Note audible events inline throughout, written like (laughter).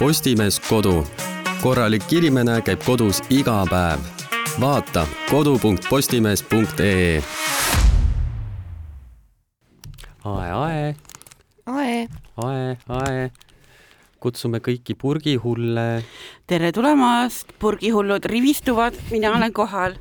Postimees Kodu. korralik inimene käib kodus iga päev. vaata kodu.postimees.ee. ae, ae, Ae, ae, ae. kutsume kõiki purgihulle. tere tulemast, purgihullud rivistuvad, mina olen kohal.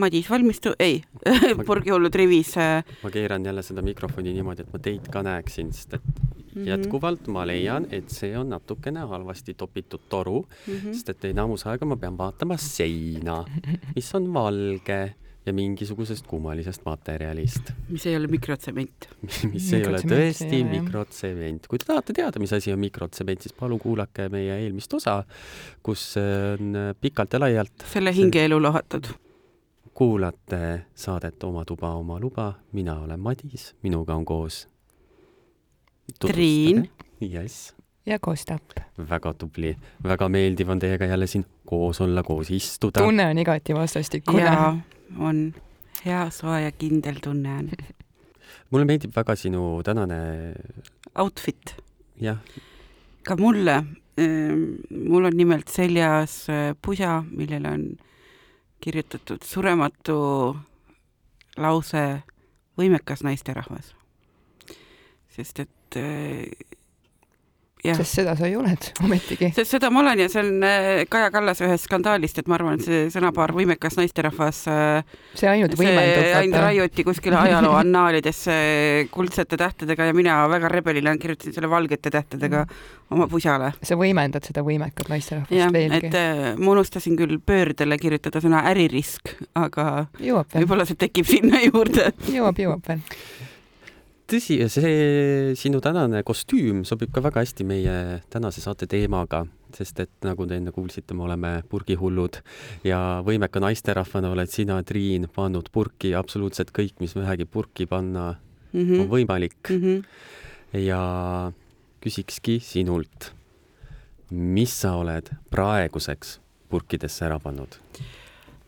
Madis valmistu, ei (laughs) purgihullud rivis äh, ma keeran jälle seda mikrofoni niimoodi, et ma teid ka näeksin, sest et Mhm. jätkuvalt ma leian, et see on natukene halvasti topitud toru, Mhm. sest et enamus aega ma pean vaatama seina, mis on valge ja mingisugusest kummalisest materjalist, mis ei ole mikrotsement. mis ei ole Mikrotsementi tõesti mikrotsement. kui te tahate teada, mis asi on mikrotsement, siis palun kuulake meie eelmist osa, kus on pikalt ja laialt selle hingeelu lahatud. Kuulate saadet Oma tuba, oma luba, mina olen Madis, minuga on koos Triin. jess, ja kostab. väga tubli, väga meeldiv on teiega jälle siin koos olla, koos istuda. tunne on igati vastastikune. ja on hea soe ja kindel tunne on. (laughs) mulle meeldib väga sinu tänane Outfit, jah, ka mulle. mul on nimelt seljas äh, pusa, millele on kirjutatud surematu lause võimekas naisterahvas. sest et äh, jah sest seda sa ju oled (laughs) ometigi. sest seda ma olen ja see on äh, Kaja Kallase ühest skandaalist, et ma arvan, et see sõnapaar võimekas naisterahvas äh, see ainult võimendub. ainult raiuti kuskile (laughs) ajaloo annaalidesse kuldsete tähtedega ja mina väga rebelina kirjutasin selle valgete tähtedega oma pusale. sa võimendad seda võimekat naisterahvast veelgi. et äh, ma unustasin küll pöördele kirjutada sõna äririsk, aga võib-olla see tekib sinna juurde. jõuab, jõuab veel. (laughs) tõsi, see sinu tänane kostüüm sobib ka väga hästi meie tänase saate teemaga, sest et nagu te enne kuulsite, me oleme purgihullud ja võimeka naisterahvana oled sina, Triin, pannud purki absoluutselt kõik, mis vähegi purki panna Mm on -hmm. võimalik Mm -hmm. ja küsikski sinult, mis sa oled praeguseks purkidesse ära pannud?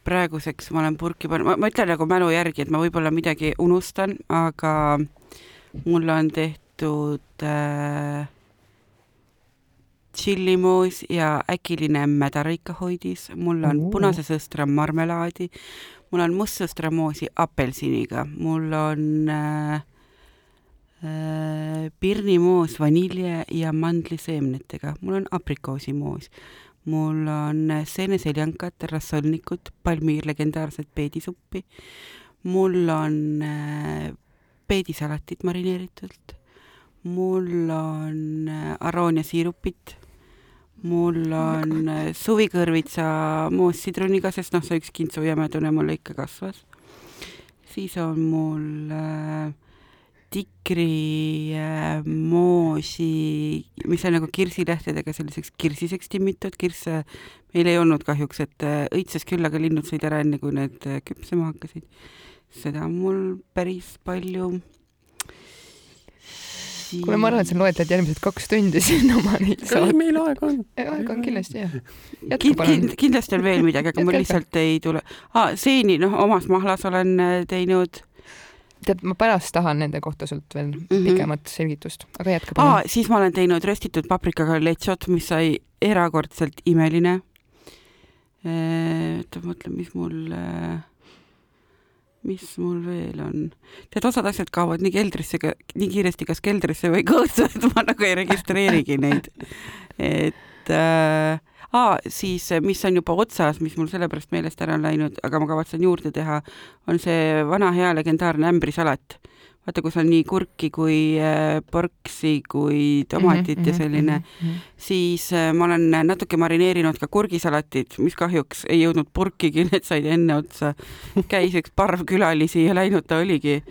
praeguseks ma olen purki pannud, ma ütlen nagu mälu järgi, et ma võib-olla midagi unustan, aga mul on tehtud äh, tšillimoos ja äkiline mädarikahoidis, mul on Oo. punase sõstra marmelaadi, mul on mustsõstramoosi apelsiniga, mul on äh, äh, pirnimoos vanilje ja mandliseemnetega, mul on aprikoosimoos, mul on seeneseljankat, rassolnikut, palmiir legendaarset peedisuppi, mul on äh, peedisalatit marineeritult, mul on äh, arooniasiirupit, mul on äh, suvikõrvitsa moos sidruniga, sest noh, see üks kintsujämedune mul ikka kasvas. siis on mul äh, tikri äh, moosi, mis on nagu kirsilehtedega selliseks kirsiseks timmitud, kirsse meil ei olnud kahjuks, et äh, õitses küll, aga linnud sõid ära enne, kui need küpsema hakkasid. Seda on mul päris palju. kuule, ma arvan, et sa loetled järgmised kaks tundi siin oma neid saateid. meil aega on. aega on kindlasti jah. Kind, kindlasti on veel midagi, aga mul lihtsalt ei tule ah,. seeni, noh, omas mahlas olen äh, teinud tead, ma pärast tahan nende kohta sult veel mm. -hmm. pikemat selgitust, aga jätka ah, palun. siis ma olen teinud röstitud paprikaga lechot, mis sai erakordselt imeline. oota, ma mõtlen, mis mul, mis mul veel on. tead, osad asjad kaovad nii keldrisse, nii kiiresti kas keldrisse või kõõtsu, (laughs) et ma nagu ei registreerigi neid. et äh, aa, siis mis on juba otsas, mis mul sellepärast meelest ära on läinud, aga ma kavatsen juurde teha, on see vana hea legendaarne ämbrisalat vaata, kus on nii kurki kui äh, porksi kui tomatit Mhm, ja selline, siis äh, ma olen natuke marineerinud ka kurgisalatit, mis kahjuks ei jõudnud purkigi, (laughs) need said enne otsa. käis üks parv külalisi ja läinud ta oligi.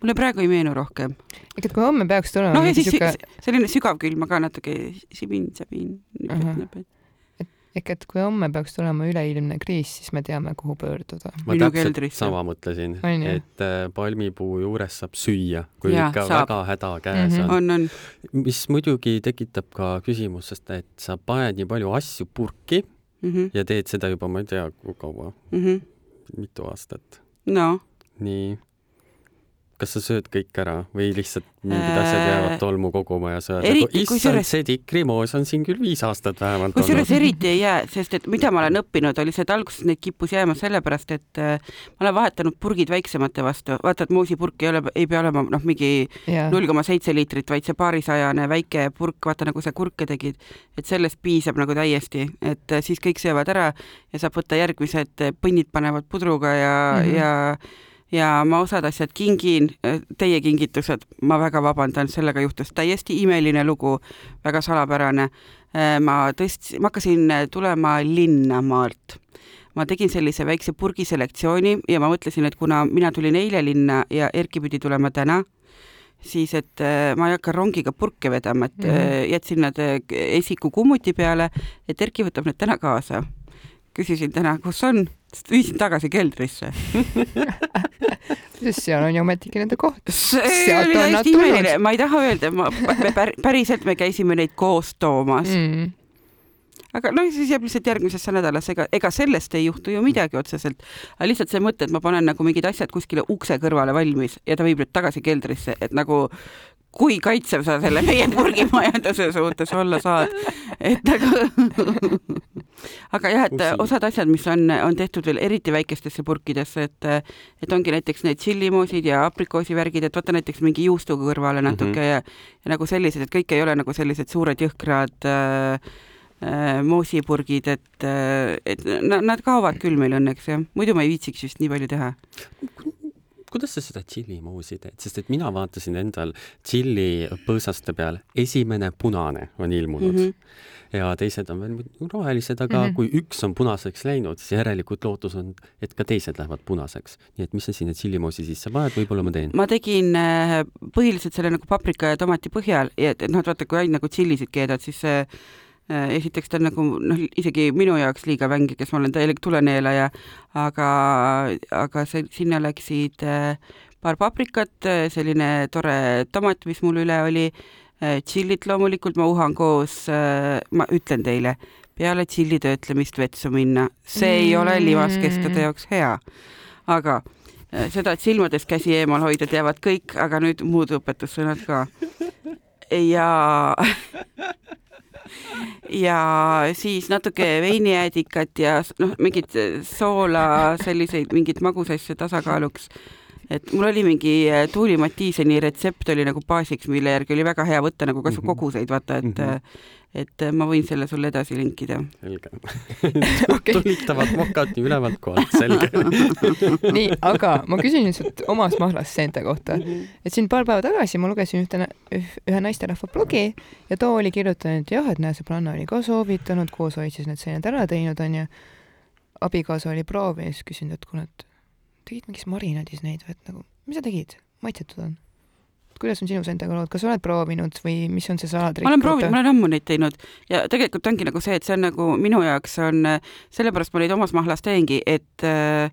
mulle praegu ei meenu rohkem. ikka, kui homme peaks tulema noh, ja siis siuke, selline sügavkülm, aga natuke sibin-sabin, nipet-näpet. ikka, et kui homme peaks tulema üleilmne kriis, siis me teame, kuhu pöörduda. ma Minu täpselt keldrisse. sama mõtlesin, et äh, palmipuu juures saab süüa, kui Jaa, ikka saab. väga häda käes Mhm. on. on, on. mis muidugi tekitab ka küsimust, sest et sa paned nii palju asju purki Mhm, ja teed seda juba ma ei tea, kui kaua, mitu aastat. no nii. Kas sa sööd kõik ära või lihtsalt mingid asjad Äh, jäävad tolmu koguma ja sa oled nagu, issand see tikrimoos on siin küll viis aastat vähemalt kusjuures eriti ei jää, sest et mida ma olen õppinud, oli see, et alguses neid kippus jääma sellepärast, et äh, ma olen vahetanud purgid väiksemate vastu, vaata, et moosipurk ei ole, ei pea olema noh, mingi null koma seitse liitrit, vaid see paarisajane väike purk, vaata nagu sa kurke tegid, et sellest piisab nagu täiesti, et äh, siis kõik söövad ära ja saab võtta järgmised, põnnid panevad pudruga ja mm. -hmm. ja ja ma osad asjad kingin, teie kingitused, ma väga vabandan, sellega juhtus täiesti imeline lugu, väga salapärane. ma tõst-, ma hakkasin tulema linna maalt ma tegin sellise väikse purgiselektsiooni ja ma mõtlesin, et kuna mina tulin eile linna ja Erki pidi tulema täna, siis et äh, ma ei hakka rongiga purke vedama, et mm. -hmm. jätsin nad äh, esiku kummuti peale, et Erki võtab need täna kaasa. küsisin täna, kus on, viisin tagasi keldrisse. (laughs) (laughs) sest seal on ju ometigi nende koht. see oli täiesti imeline, ma ei taha öelda, ma, me pär, (laughs) päriselt me käisime neid koos toomas mm., aga no siis jääb lihtsalt järgmisesse nädalasse, ega, ega sellest ei juhtu ju midagi otseselt. aga lihtsalt see mõte, et ma panen nagu mingid asjad kuskile ukse kõrvale valmis ja ta viib nüüd tagasi keldrisse, et nagu kui kaitsev sa selle meie purgimajanduse suhtes olla saad, et nagu aga jah, et osad asjad, mis on, on tehtud veel eriti väikestesse purkidesse, et et ongi näiteks need tšillimoosid ja aprikoosivärgid, et võtta näiteks mingi juustu kõrvale natuke mm -hmm. ja, ja nagu sellised, et kõik ei ole nagu sellised suured jõhkrad äh, äh, moosipurgid, et äh,, et na- nad kaovad küll meil õnneks jah, muidu ma ei viitsiks vist nii palju teha. Kuidas sa seda tšillimoosi teed, sest et mina vaatasin endal tšilli põõsaste peal, esimene punane on ilmunud mm. -hmm. ja teised on veel rohelised, aga mm. -hmm. kui üks on punaseks läinud, siis järelikult lootus on, et ka teised lähevad punaseks. nii et mis sa sinna tšillimoosi sisse paned, võib-olla ma teen. ma tegin äh, põhiliselt selle nagu paprika ja tomati põhjal ja et, et noh, et vaata, kui ainult nagu tšillisid keedad, siis see äh, esiteks ta on nagu noh, isegi minu jaoks liiga vänge, kes ma olen täielik tuleneelaja, aga, aga see, sinna läksid äh, paar paprikat, selline tore tomat, mis mul üle oli, tšillit loomulikult ma uhan koos, ma ütlen teile, peale tšilli töötlemist vetsu minna, see mm. ei ole limaskestade jaoks hea. aga äh, seda, et silmadest käsi eemal hoida, teavad kõik, aga nüüd muud õpetussõnad ka. ja (laughs) ja siis natuke veinijäädikat ja noh, mingit soola, selliseid mingeid magusasju tasakaaluks. Et mul oli mingi äh, Tuuli Mattiiseni retsept oli nagu baasiks, mille järgi oli väga hea võtta nagu kasvõi Mhm. koguseid, vaata, et mm, Mhm. -hmm. et äh, ma võin selle sulle edasi linkida. selge (laughs) Okei. tulitavad mokad nii ülevalt kohalt, selge. (laughs) nii, aga ma küsin nüüd sult omas mahlas seente kohta, et siin paar päeva tagasi ma lugesin ühte, ühe naisterahva blogi ja too oli kirjutanud jah, et näe, sõbranna oli ka soovitanud, koos olid siis need seened ära teinud, onju. abikaasa oli proovinud ja siis küsin, et kuule, et tegid mingis marinaadis neid või et nagu, mis sa tegid, maitsetud on? kuidas on sinu seentega lood, kas sa oled proovinud või mis on see salatrikk? ma olen proovinud, ma olen ammu neid teinud ja tegelikult ongi nagu see, et see on nagu minu jaoks on, sellepärast ma neid omas mahlas teengi, et äh,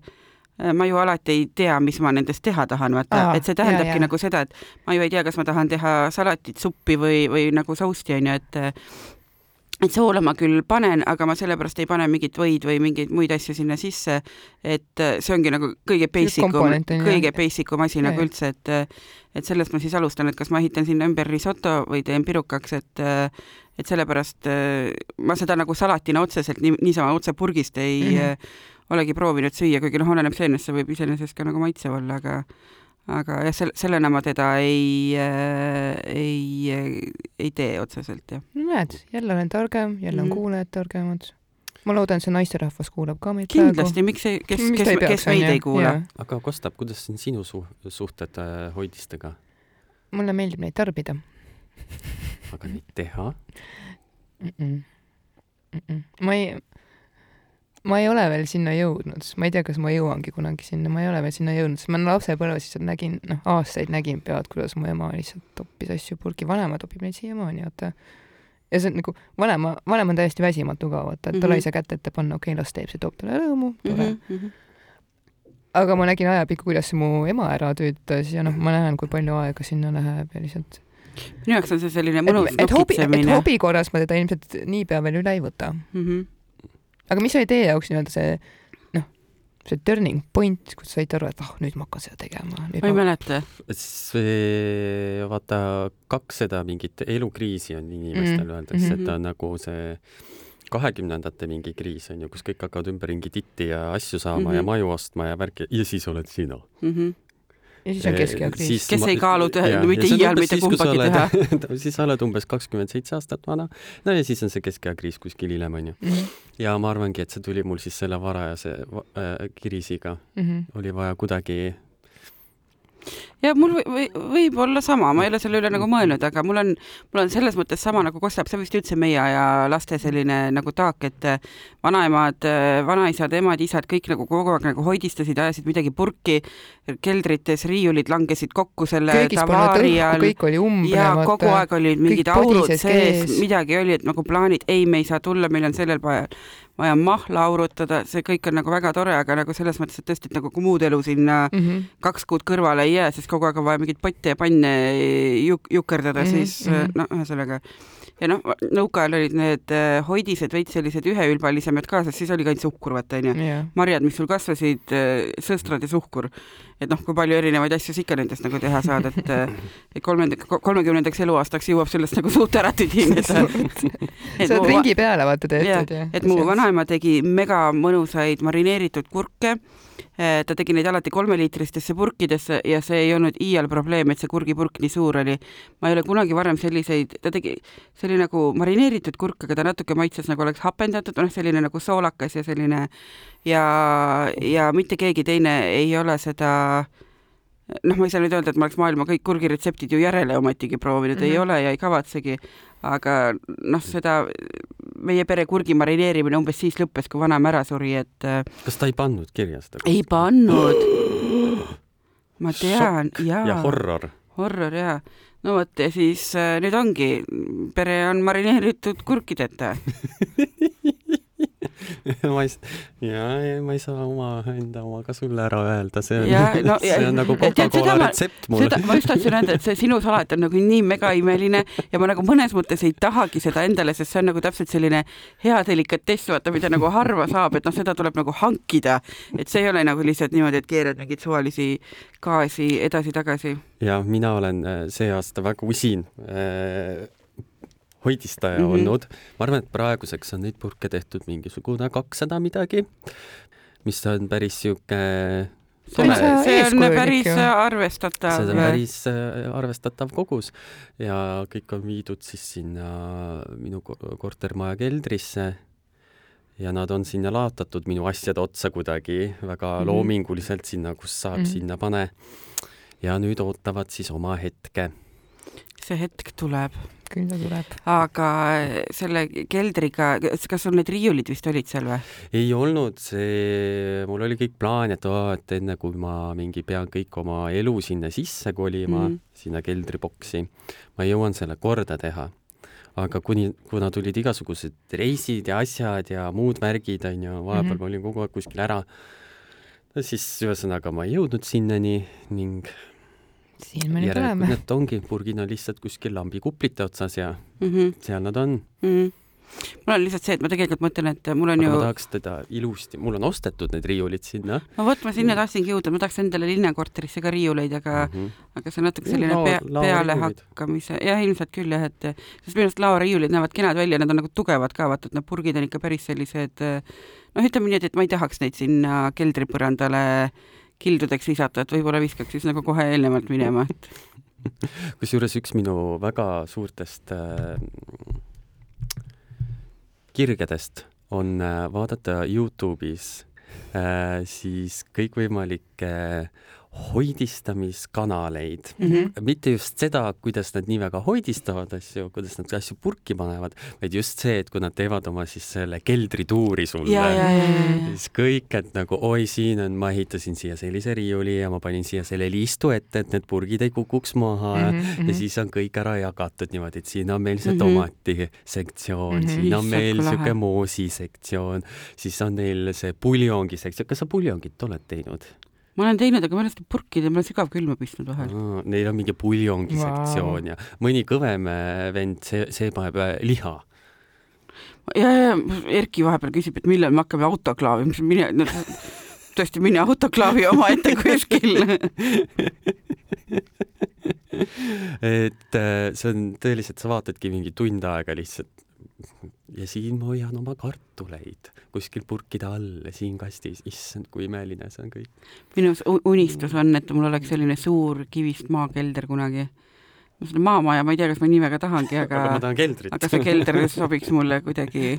ma ju alati ei tea, mis ma nendest teha tahan, vaata Aa,, et see tähendabki jaa, jaa. nagu seda, et ma ju ei tea, kas ma tahan teha salatit, suppi või, või nagu sousti onju, et et soola ma küll panen, aga ma sellepärast ei pane mingit võid või mingeid muid asju sinna sisse, et äh, see ongi nagu kõige basic um, kõige basic um asi nagu üldse, et et sellest ma siis alustan, et kas ma ehitan sinna ümber risoto või teen pirukaks, et et sellepärast äh, ma seda nagu salatina otseselt nii, niisama otse purgist ei mm. -hmm. olegi proovinud süüa, kuigi noh, oleneb seenest, see võib iseenesest ka nagu maitsev olla, aga aga jah, sel-, sellena ma teda ei äh,, ei, ei tee otseselt jah. no näed, jälle olen targem, jälle on Mhm. kuulajad targemad. ma loodan, see naisterahvas kuulab ka meid kindlasti, miks see, kes, kes ei, peaks, kes meid ei kuula aga Kostab, kuidas on sinu su suhted äh, hoidistega, mulle meeldib neid tarbida aga neid teha? mm. -mm. Mm -mm. ma ei, ma ei ole veel sinna jõudnud, ma ei tea, kas ma jõuangi kunagi sinna, ma ei ole veel sinna jõudnud, sest ma lapsepõlves lihtsalt nägin, noh, aastaid nägin pealt, kuidas mu ema lihtsalt toppis asju purki, vanaema topib neid siiamaani, vaata. ja see on nagu, vanema, vanem on täiesti väsimatu ka, vaata, et talle Mhm. ei saa kätt ette panna, okei okay,, las teeb, see toob talle rõõmu, tore mm. -hmm. -hmm. aga ma nägin ajapikku, kuidas mu ema ära töötas ja noh, ma näen, kui palju aega sinna läheb ja lihtsalt minu jaoks on see selline mõnus et, et hobi, et nokitsemine. hobi korras ma teda ilmselt niipea veel üle ei võta. Mm -hmm. Aga mis oli teie jaoks nii-öelda see noh, see turning point, kus said aru, et ah oh,, nüüd ma hakkan seda tegema. ma ei mäleta. siis vaata, kaks seda mingit elukriisi on inimestel mm -hmm. öeldakse, et ta on nagu see kahekümnendate mingi kriis on ju, kus kõik hakkavad ümberringi titti ja asju saama mm -hmm. ja mhm. maju ostma ja värki ja siis oled sina mm. -hmm ja siis on keskea kriis. kes ma, ei kaalu teha, mitte iial mitte kumbagi teha siis sa oled umbes kakskümmend seitse aastat vana. no ja siis on see keskea kriis kuskil hiljem onju mm. -hmm. ja ma arvangi, et see tuli mul siis selle varajase äh, kirisiga mm. -hmm. oli vaja kuidagi ja mul või, või, võib olla sama, ma ei ole selle üle nagu mõelnud, aga mul on, mul on selles mõttes sama nagu Kostap, see on vist üldse meie aja laste selline nagu taak, et äh, vanaemad, äh, vanaisad, emad, isad, kõik nagu kogu aeg nagu hoidistasid, ajasid midagi purki, keldrites riiulid langesid kokku selle tavaari all. kõik oli umbe. ja kogu aeg olid mingid aurud sees, midagi oli, et nagu plaanid, ei, me ei saa tulla, meil on sellel päeval vaja mahla aurutada, see kõik on nagu väga tore, aga nagu selles mõttes, et tõesti, et nagu kui muud elu sinna mm -hmm. kaks kuud kõrvale ei jää, siis kogu aeg on vaja mingeid potte ja panne juk-, jukerdada mm, -hmm. siis mhm. noh, ühesõnaga ja noh, nõukaajal olid need äh, hoidised veits sellised üheülbalisemad ka, sest siis oli ka ainult suhkur, vaata onju. Yeah.. marjad, mis sul kasvasid, äh, sõstrad ja suhkur. et noh, kui palju erinevaid asju sa ikka nendest nagu teha saad, et äh, et kolmanda, kolmekümnendaks eluaastaks jõuab sellest nagu suht ära tüdineda sa oled ringi peale vaata tehtud ja. et mu vanaema tegi mega mõnusaid marineeritud kurke ta tegi neid alati kolmeliitristesse purkidesse ja see ei olnud iial probleem, et see kurgipurk nii suur oli. ma ei ole kunagi varem selliseid, ta tegi, see oli nagu marineeritud kurk, aga ta natuke maitses nagu oleks hapendatud, noh, selline nagu soolakas ja selline ja, ja mitte keegi teine ei ole seda noh, ma ei saa nüüd öelda, et ma oleks maailma kõik kurgiretseptid ju järele ometigi proovinud mm, -hmm. ei mhm. ole ja ei kavatsegi, aga noh, seda meie pere kurgi marineerimine umbes siis lõppes, kui vanaema ära suri, et äh, kas ta ei pannud kirja seda? ei pannud. (gasps) ma tean, jaa. ja horror. horror jaa. no vot ja siis äh, nüüd ongi, pere on marineeritud kurkideta (laughs) (laughs) ma ei, ja, ja ma ei saa oma enda omaga sulle ära öelda, see on, (laughs) no, see on nagu Coca-Cola retsept mul. ma just tahtsin öelda, et see sinu salat on nagu nii megaimeline ja ma nagu mõnes mõttes ei tahagi seda endale, sest see on nagu täpselt selline hea delikatess, vaata, mida nagu harva saab, et noh, seda tuleb nagu hankida, et see ei ole nagu lihtsalt niimoodi, et keerad mingeid suvalisi gaasi edasi-tagasi. ja mina olen äh, see aasta väga usin äh, hoidistaja mm -hmm. olnud. ma arvan, et praeguseks on neid purke tehtud mingisugune kakssada midagi, mis on päris sihuke tore. see on päris arvestatav. see on päris äh, arvestatav kogus ja kõik on viidud siis sinna minu kortermaja keldrisse ja nad on sinna laotatud minu asjade otsa kuidagi väga mm loominguliselt sinna, kus saab mm sinna pane. ja nüüd ootavad siis oma hetke. see hetk tuleb küll ta tuleb. aga selle keldriga, kas sul need riiulid vist olid seal või? ei olnud, see, mul oli kõik plaan, et oo, et enne kui ma mingi pean kõik oma elu sinna sisse kolima mm., sinna keldriboksi, ma jõuan selle korda teha aga kuni, kuna tulid igasugused reisid ja asjad ja muud värgid, onju, vahepeal mm -hmm. ma olin kogu aeg kuskil ära, siis ühesõnaga ma ei jõudnud sinnani ning siin me nüüd oleme. Need ongi, purgid on lihtsalt kuskil lambikuplite otsas ja mm -hmm. seal nad on mm. -hmm mul on lihtsalt see, et ma tegelikult mõtlen, et mul on aga ju. ma tahaks teda ilusti, mul on ostetud need riiulid sinna. no vot, ma sinna tahtsingi jõuda, ma tahaks endale linnakorterisse ka riiuleid, aga mm, -hmm. aga see on natuke selline pea, pealehakkamise, jah, ilmselt küll jah, et sest minu arust laoriiulid näevad kenad välja, nad on nagu tugevad ka, vaata, et need purgid on ikka päris sellised noh, ütleme nii, et, et ma ei tahaks neid sinna keldripõrandale äh, kildudeks visata, et võib-olla viskaks siis nagu kohe eelnevalt minema, et (laughs) kusjuures üks minu väga suurtest äh, kirgedest on äh, vaadata Youtube'is äh, siis kõikvõimalikke hoidistamiskanaleid mm. -hmm. mitte just seda, kuidas nad nii väga hoidistavad asju, kuidas nad asju purki panevad, vaid just see, et kui nad teevad oma siis selle keldrituuri sulle, siis kõik, et nagu oi, siin on, ma ehitasin siia sellise riiuli ja ma panin siia selle liistu ette, et need purgid ei kukuks maha mm -hmm. ja mhm. siis on kõik ära jagatud niimoodi, et siin on meil see -hmm. tomati sektsioon mm, -hmm. siin on meil niisugune moosi sektsioon, siis on neil see puljongi sektsioon, kas sa puljongit oled teinud? Ma olen teinud, aga ma olen seda purkida, ma olen sügavkülma pistnud vahel. Neil on mingi puljongi wow. sektsioon ja mõni kõvem äh, vend, see, see paneb äh, liha. ja, ja Erki vahepeal küsib, et millal me hakkame autoklaavi, mis mine no,, tõesti mini autoklaavi omaette kuskil (laughs) et äh, see on tõeliselt, sa vaatadki mingi tund aega lihtsalt ja siin ma hoian oma kartuleid kuskil purkide all ja siin kastis, issand, kui imeline see on kõik. minu unistus on, et mul oleks selline suur kivist maakelder kunagi. seda maamaja, ma ei tea, kas ma nii väga tahangi, aga (laughs) aga ma tahan keldrit. aga see kelder (laughs) sobiks mulle kuidagi,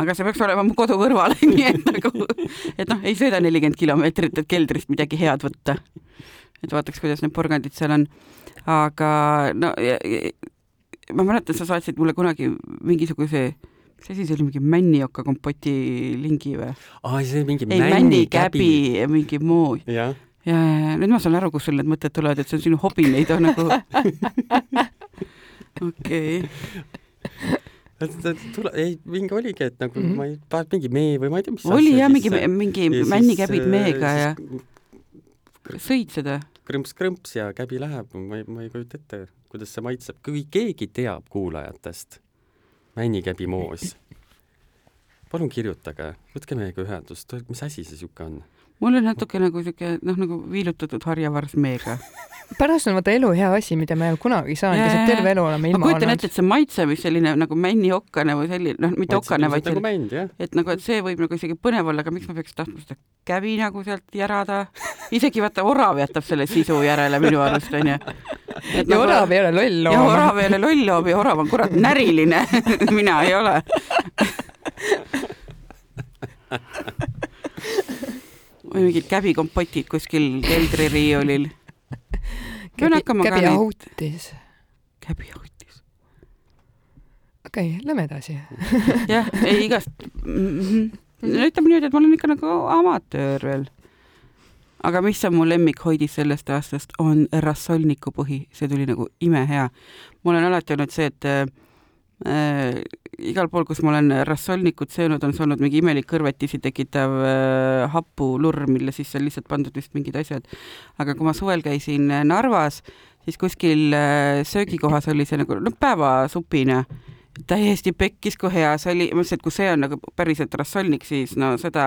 aga see peaks olema mu kodu kõrval, (laughs) nii et nagu, et noh, ei sõida nelikümmend kilomeetrit, et keldrist midagi head võtta. et vaataks, kuidas need porgandid seal on. aga no ja, ja, ma mäletan, sa saatsid mulle kunagi mingisuguse mis asi see oli, mingi männioka kompoti lingi või? aa, see oli mingi ei, männikäbi, mingi muu. ja, ja, ja nüüd ma saan aru, kust sul need mõtted tulevad, et see on sinu hobi neid on nagu. (laughs) okei. tule, ei, mingi oligi, et nagu mm -hmm. ma ei, paned mingi mee või ma ei tea, mis oli jah, mingi, mingi männikäbid meega ja sõid seda? krõmps-krõmps ja käbi läheb, ma ei, ma ei kujuta ette, kuidas see maitseb, kui keegi teab kuulajatest, männikäbi moos, palun kirjutage, võtke meiega ühendust, mis asi see niisugune on? mul on natuke nagu siuke noh, nagu viilutatud harjavars meega (laughs) pärast on vaata elu hea asi, mida me kunagi ei saanud, lihtsalt terve elu oleme ilma olnud. ma kujutan ette, et see maitse, mis selline nagu männiokkane või selline, noh, mitte okkane, vaid nagu mänd, jah. et nagu, et see võib nagu isegi põnev olla, aga miks ma peaks tahtma seda käbi nagu sealt järada. isegi vaata, orav jätab selle sisu järele minu arust onju. Ja nagu, orav ei ole loll loom. ja orav ei ole loll loom ja orav on kurat näriline (laughs) mina ei ole (laughs) või mingid käbikompotid kuskil keldririiulil. käbi, käbiautis. käbiautis. okei okay,, lähme edasi jah, ei igast mm, -hmm. ütleme niimoodi, et ma olen ikka nagu amatöör veel. Aga mis on mu lemmikhoidis sellest aastast, on rassolniku põhi, see tuli nagu imehea. mul on alati olnud see, et äh, igal pool, kus ma olen rassolnikut söönud, on see olnud mingi imelik kõrvetisi tekitav äh, hapulurm, mille sisse on lihtsalt pandud vist mingid asjad. aga kui ma suvel käisin Narvas, siis kuskil äh, söögikohas oli see nagu, noh, päevasupina täiesti pekkis, kui hea see oli, ma mõtlesin, et kui see on nagu päriselt rassolnik, siis no seda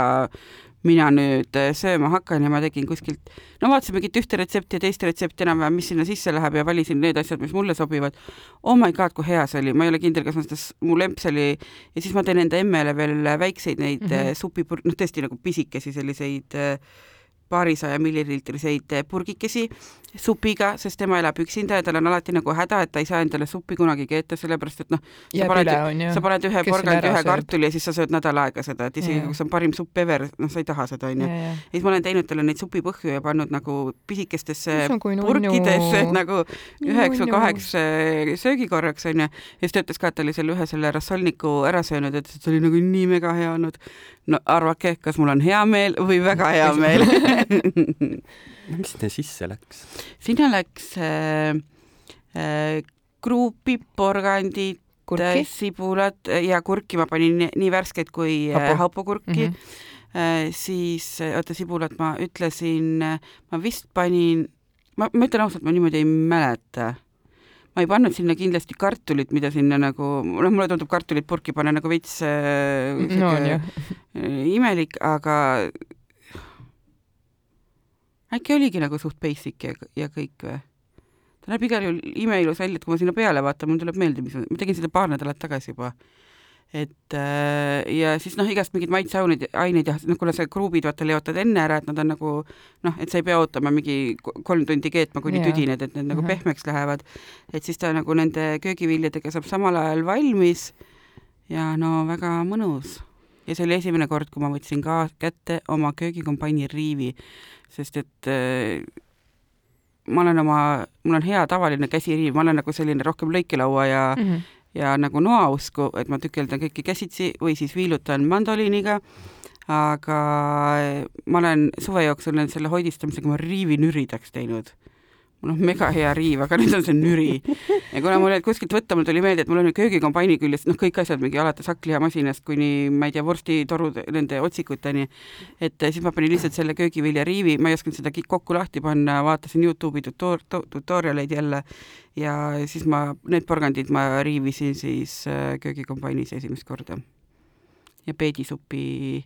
mina nüüd äh, sööma hakkan ja ma tegin kuskilt, no vaatasin mingit ühte retsepti ja teist retsepti enam-vähem, mis sinna sisse läheb ja valisin need asjad, mis mulle sobivad. Oh my god, kui hea see oli, ma ei ole kindel, kas ma seda, mu lemps oli ja siis ma teen enda emmele veel väikseid neid mm -hmm. supipur-, noh, tõesti nagu pisikesi selliseid äh, paarisaja milliliitriseid purgikesi supiga, sest tema elab üksinda ja tal on alati nagu häda, et ta ei saa endale suppi kunagi keeta, sellepärast et noh, sa paned, sa paned ühe porgandi, ühe kartuli ja siis sa sööd nädal aega seda, et isegi kui see on parim supp ever, noh, sa ei taha seda, onju. ja siis ma olen teinud talle neid supipõhju ja pannud nagu pisikestesse purkidesse, et nagu üheks või kaheks äh, söögikorraks, onju. ja siis ta ütles ka, et ta oli selle ühe selle rassolniku ära söönud, ütles, et see oli nagu nii mega hea olnud. no arvake, kas mul on hea meel või väga hea (laughs) meel mis sinna sisse läks? Sinna läks äh, äh, kruupid, porgandid, sibulad ja kurki ma panin nii, nii värskeid kui äh, Hapu. hapukurki mm. -hmm. Äh, siis, oota, sibulat ma ütlesin, ma vist panin, ma, ma ütlen ausalt, ma niimoodi ei mäleta ma ei pannud sinna kindlasti kartulit, mida sinna nagu, noh, mulle tundub kartulit purki panna nagu veits äh, no, (laughs) imelik, aga äkki oligi nagu suht basic ja, ja kõik või? ta näeb igal juhul imeilus välja, et kui ma sinna peale vaatan, mul tuleb meelde, mis ma, ma tegin seda paar nädalat tagasi juba. et äh, ja siis noh, igast mingeid maitseaineid, aineid ja noh, kuna see kruubid vaata leotad enne ära, et nad on nagu noh, et sa ei pea ootama mingi kolm tundi keetma, kuni yeah. tüdined, et need nagu mhm. -huh. pehmeks lähevad. et siis ta nagu nende köögiviljadega saab samal ajal valmis ja no väga mõnus ja see oli esimene kord, kui ma võtsin ka kätte oma köögikompanni riivi sest et äh, ma olen oma, mul on hea tavaline käsiriiv, ma olen nagu selline rohkem lõikelaua ja mm -hmm. ja nagu noausku, et ma tükeldan kõiki käsitsi või siis viilutan mandoliiniga, aga ma olen suve jooksul selle hoidistamisega ma riivi nüridaks teinud mul on mega hea riiv, aga nüüd on see nüri. ja kuna mul kuskilt võtta, mul tuli meelde, et mul on köögikombaini küljest, noh, kõik asjad mingi alates hakklihamasinast kuni ma ei tea, vorstitorud, nende otsikuteni. et siis ma panin lihtsalt selle köögiviljariivi, ma ei osanud seda kokku lahti panna, vaatasin Youtube'i tutor-, tutorialeid jälle ja siis ma, need porgandid ma riivisin siis äh, köögikombainis esimest korda. ja peedisupi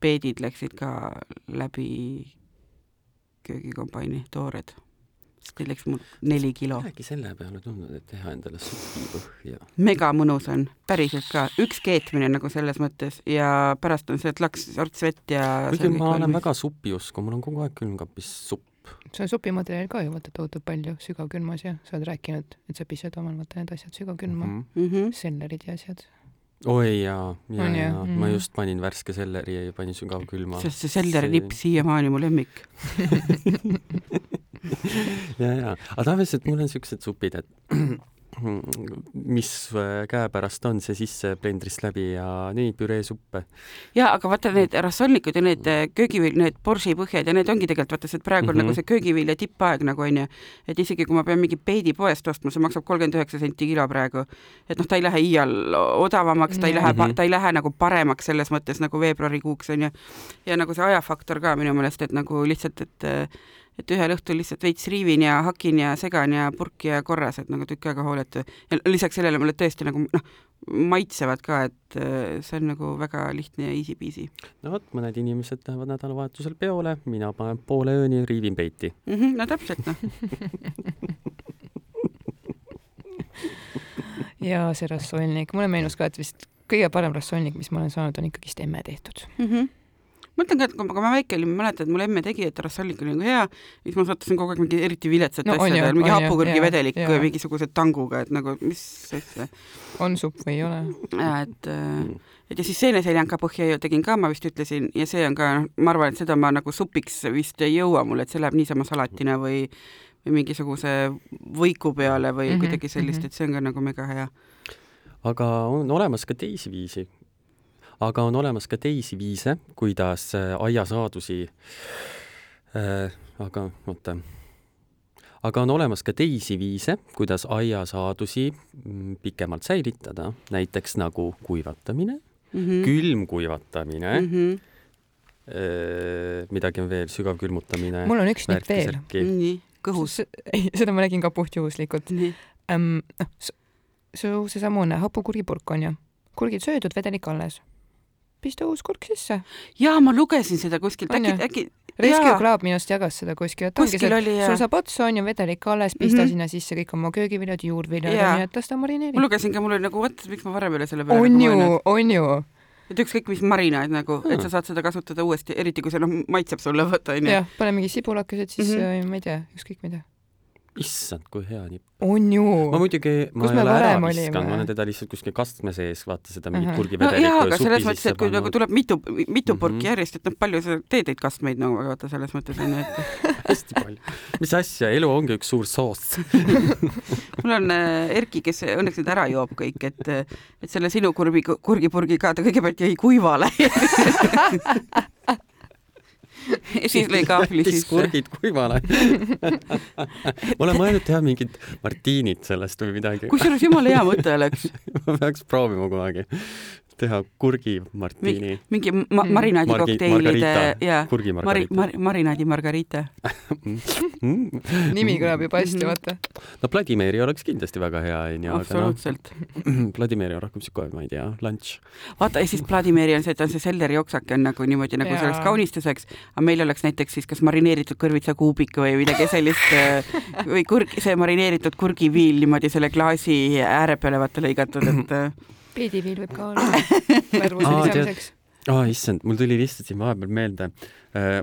peedid läksid ka läbi köögikombaini toored. Teil läks mul neli kilo. äkki selle peale tulnud, et teha endale supipõhja. mega mõnus on, päriselt ka, üks keetmine nagu selles mõttes ja pärast on see, et laks sorts vett ja kuigi ma olen väga supiusku, mul on kogu aeg külmkapis supp. see on supimaterjali ka ju vaata tohutult palju sügavkülmas ja sa oled rääkinud, et sa pised omal vaata need asjad sügavkülma mm. -hmm. sellerid ja asjad. Oi jaa, ja, On ja, jah? ja ma Mm. just panin värske selleri ja panin sügavkülma. sest see sellerilipp siiamaani mu lemmik. (laughs) ja, ja, aga tavaliselt mul on siuksed supid, et mis äh, käepärast on, see sisse blendrist läbi ja nii püreesuppe. ja aga vaata need rassolnikud ja need äh, köögivilj, need borsipõhjad ja need ongi tegelikult vaata see, et praegu on mm Mhm. -hmm. nagu see köögivilja tippaeg nagu onju, et isegi kui ma pean mingi peedi poest ostma, see maksab kolmkümmend üheksa senti kilo praegu, et noh, ta ei lähe iial odavamaks, ta ei lähe Mhm. ta ei lähe nagu paremaks selles mõttes nagu veebruarikuuks onju. ja nagu see ajafaktor ka minu meelest, et nagu lihtsalt, et äh, et ühel õhtul lihtsalt veits riivin ja hakin ja segan ja purki ja korras, et nagu tükk aega hooletu. ja lisaks sellele mulle tõesti nagu noh, maitsevad ka, et äh, see on nagu väga lihtne ja easy-peasy no vot, mõned inimesed lähevad nädalavahetusel peole, mina panen poole ööni, riivin peiti. mm. -hmm, no täpselt noh (laughs) ja see rassolnik, mulle meenus ka, et vist kõige parem rassolnik, mis ma olen saanud, on ikkagist emme tehtud. mm. -hmm. Mõtlen ka, et kui ma, kui ma väike olin, ma mäletan, et mul emme tegi, et rassolnik oli nagu hea, siis ma sattusin kogu aeg mingi eriti viletsate No asjade, mingi hapukõrgivedelikku jaa, ja jaa. mingisuguse tanguga, et nagu mis asja. on supp või ei ole? et äh, et ja siis seeneseljanka põhja ju tegin ka, ma vist ütlesin, ja see on ka, noh, ma arvan, et seda ma nagu supiks vist ei jõua mul, et see läheb niisama salatina või või mingisuguse võiku peale või mm -hmm, kuidagi sellist mm. -hmm. et see on ka nagu mega hea. aga on olemas ka teisi viisi. Aga on olemas ka teisi viise, kuidas äh, aiasaadusi äh,, aga oota, aga on olemas ka teisi viise, kuidas aiasaadusi mm, pikemalt säilitada, näiteks nagu kuivatamine Mm mm., -hmm. külmkuivatamine mm, -hmm. äh, midagi on veel, sügavkülmutamine. mul on üks nipp veel. nii, kõhus. seda ma nägin ka puhtjuhuslikult noh, su seesamune hapukurgipurk on ju, kurgid söödud, vedelik alles. Pista uus kurk sisse. jaa, ma lugesin seda kuskilt, äkki, äkki Rescue Jaa. Club minu arust jagas seda kuskil, et ongi see, ja sul saab otsa, on ju vedelik alles, pista mm. -hmm. sinna sisse kõik oma köögiviljad, juurviljad, Jaa. on ju, et las ta marineerib ma. lugesin ka, mul oli nagu, vot miks ma varem ei ole selle peale on ju on ju. et ükskõik mis marinaad nagu hmm., et sa saad seda kasutada uuesti, eriti kui see noh, maitseb sulle, vaata onju. jah, pane mingi sibulakesed, siis mm. -hmm. ma ei tea, ükskõik mida. Issand, kui hea nipp. on ju ma. muidugi, ma Kus ei me ole ära viskanud, ma olen teda lihtsalt kuskil kastme sees, vaata seda mingit Ahah. no kurgivedelikku aga ja selles supi mõttes, sisse et kui nagu tuleb mitu, mitu purki mm Mhm. -hmm. järjest, et noh, palju sa teed neid kastmeid nagu vaata selles mõttes onju, et (laughs) hästi palju. mis asja, elu ongi üks suur soos. (laughs) mul on äh, Erki, kes õnneks nüüd ära joob kõik, et et selle sinu kurvi, kurgipurgiga ta kõigepealt jäi kuivale (laughs) (laughs) ja siis lõi kahvli sisse. kurgid kuivale (laughs) ma olen mõelnud teha mingit martiinit sellest või midagi. kusjuures jumala hea mõte oleks, (laughs) ma peaks proovima kunagi teha kurgi martiini. mingi ma-, marinaadikokteilide ja kurgi mari-, margariita mari-, marinaadi margarita. (laughs) mm.. nimi kõlab juba hästi, vaata. no Vladimiri oleks kindlasti väga hea onju, noh, absoluutselt. (clears throat) Vladimiri on rohkem siuke, ma ei tea, lunch. vaata ja siis Vladimiri on see, et on see selleri oksake on nagu niimoodi nagu Jaa. selleks kaunistuseks, aga meil oleks näiteks siis kas marineeritud kõrvitsakuubik või midagi sellist (laughs) või kurg, see marineeritud kurgiviil niimoodi selle klaasi ääre peale vaata lõigatud, et (clears throat) peediviil võib ka olla (coughs) tead- lisamiseks. aa, issand, mul tuli lihtsalt siin vahepeal meelde äh,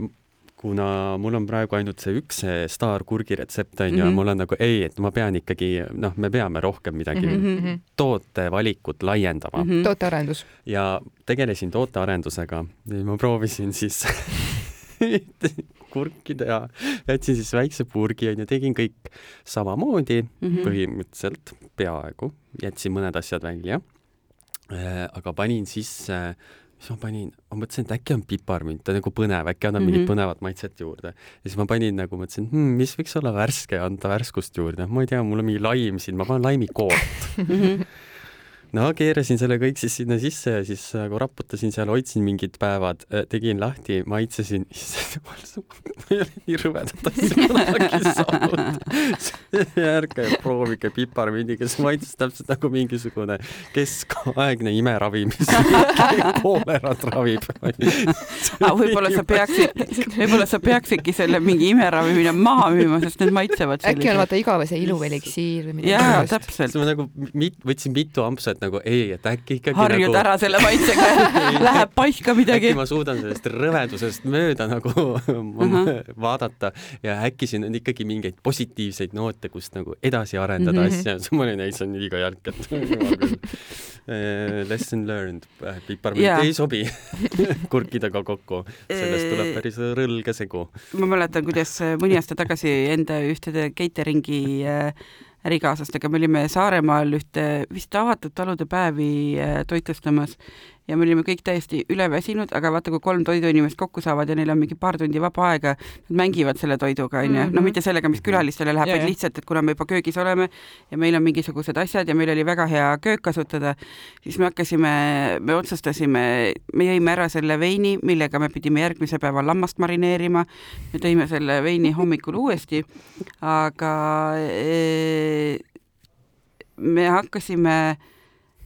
kuna mul on praegu ainult see üks see staarkurgi retsept onju mm, -hmm. Mul on nagu ei, et ma pean ikkagi noh, me peame rohkem midagi mm. -hmm. Tootevalikut laiendama mm -hmm. tootearendus. ja tegelesin tootearendusega ja ma proovisin siis (laughs) kurki teha, jätsin siis väikse purgi onju, tegin kõik samamoodi Mhm. põhimõtteliselt peaaegu, jätsin mõned asjad välja. Aga panin sisse, mis ma panin, ma mõtlesin, et äkki on piparmünt, ta on nagu põnev, äkki annab mm -hmm. mingit Mhm. põnevat maitset juurde. ja siis ma panin nagu mõtlesin hmm,, mis võiks olla värske anda värskust juurde, ma ei tea, mul on mingi laim siin, ma panen laimikoort. (laughs) No keerasin selle kõik siis sinna sisse ja siis nagu raputasin seal, hoidsin mingid päevad, äh, tegin lahti, maitsesin, issand jumal, ma ei ole nii rõvedat asja kunagi (laughs) saanud. (laughs) ärge proovige piparmündiga, see maitses täpselt nagu mingisugune keskaegne imeravi, mis (laughs) koolerat ravib võib-olla sa peaksid, võib-olla sa peaksidki selle mingi imeravi minna maha müüma, sest need maitsevad äkki on vaata igavese iluveliksiir või midagi jaa, täpselt. ma nagu mit, võtsin mitu ampsu, et nagu ei, et äkki ikkagi harjud nagu... ära selle maitsega (laughs) läheb paika midagi. äkki ma suudan sellest rõvedusest mööda nagu (laughs) uh -huh. vaadata ja äkki siin on ikkagi mingeid positiivseid noote, kust nagu edasi arendada mm -hmm. asja, (laughs) siis ma olin, ei, see on liiga jalg, et lesson learned, piparmünt yeah. ei sobi kurkidega kokku, sellest tuleb päris rõlge segu. ma mäletan, kuidas mõni aasta tagasi enda ühtede catering'i äh, ärikaaslastega, me olime Saaremaal ühte vist avatud talude päevi äh, toitlustamas ja me olime kõik täiesti üleväsinud, aga vaata, kui kolm toiduinimest kokku saavad ja neil on mingi paar tundi vaba aega, nad mängivad selle toiduga, onju, no mhm. mitte sellega, mis külalistele läheb, vaid lihtsalt, et kuna me juba köögis oleme ja meil on mingisugused asjad ja meil oli väga hea köök kasutada, siis me hakkasime, me otsustasime, me jõime ära selle veini, millega me pidime järgmise päeva lammast marineerima, me tõime selle veini hommikul uuesti, aga e, me hakkasime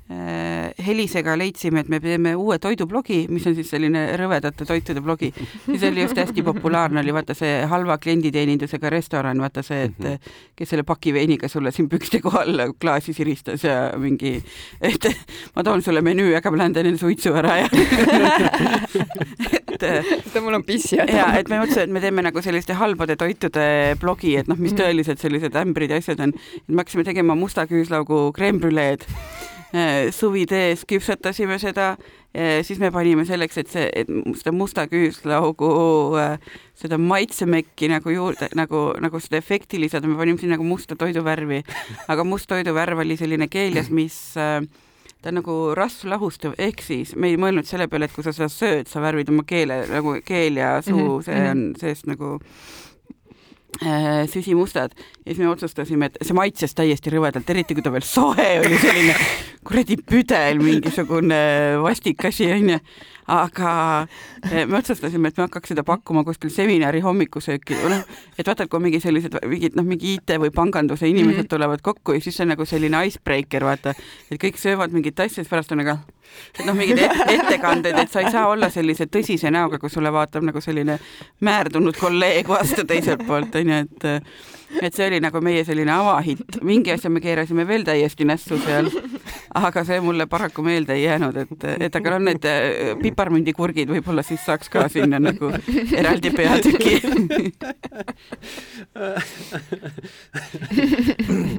Helisega leidsime, et me teeme uue toidublogi, mis on siis selline rõvedate toitude blogi. see oli just hästi populaarne, oli vaata see halva klienditeenindusega restoran, vaata see, et mhm. kes selle pakiveiniga sulle siin pükste kohal klaasi siristas ja mingi, et ma toon sulle menüü, aga ma lähen teen suitsu ära ja (laughs) et mul on pissi häda. ja, et me mõtlesime, et me teeme nagu selliste halbade toitude blogi, et noh, mis mhm. tõeliselt sellised ämbrid ja asjad on. me hakkasime tegema musta küüslaugu kreembrüleed Äh, suvi tees küpsetasime seda, äh, siis me panime selleks, et see, et seda musta küüslaugu, äh, seda maitsemekki nagu juurde, nagu, nagu seda efekti lisada, me panime sinna nagu musta toiduvärvi, aga must toiduvärv oli selline keeljas, mis ta on nagu rasvlahustav, ehk siis me ei mõelnud selle peale, et kui sa seda sööd, sa värvid oma keele nagu keel ja suu mm, -hmm. see mhm. on seest nagu Äh, süsimustad ja siis me otsustasime, et see maitses täiesti rõvedalt, eriti kui ta veel soe oli, selline kuradi püdel, mingisugune vastik asi onju. Aga eh, me otsustasime, et me hakkaks seda pakkuma kuskil seminari hommikusööki, noh, et vaata, et kui mingi sellised mingid noh, mingi IT või panganduse inimesed mm -hmm. tulevad kokku ja siis see on nagu selline icebreaker, vaata, et kõik söövad mingit asja, siis pärast on nagu et noh, mingid et ettekanded, et sa ei saa olla sellise tõsise näoga, kui sulle vaatab nagu selline määrdunud kolleeg vastu teiselt poolt, onju, et et see oli nagu meie selline avahitt, mingi asja me keerasime veel täiesti nässu seal, aga see mulle paraku meelde ei jäänud, et, et aga noh, need äh, piparmündikurgid võib-olla siis saaks ka sinna nagu eraldi peatüki.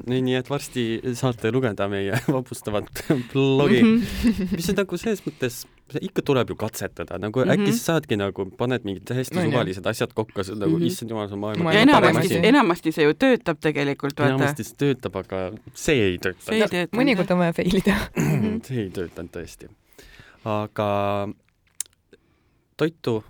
Nii, nii et varsti saate lugeda meie vapustavat blogi. -hmm. mis on nagu selles mõttes ikka tuleb ju katsetada, nagu mm -hmm. äkki sa saadki nagu, paned mingid täiesti no, suvalised asjad kokku, sa nagu mm -hmm. issand jumal, see on maailma ja enamasti, enamasti see ju töötab tegelikult, vaata. enamasti see töötab, aga see ei tööta. mõnikord on vaja fail ida (clears throat) see ei töötanud tõesti. aga toitu,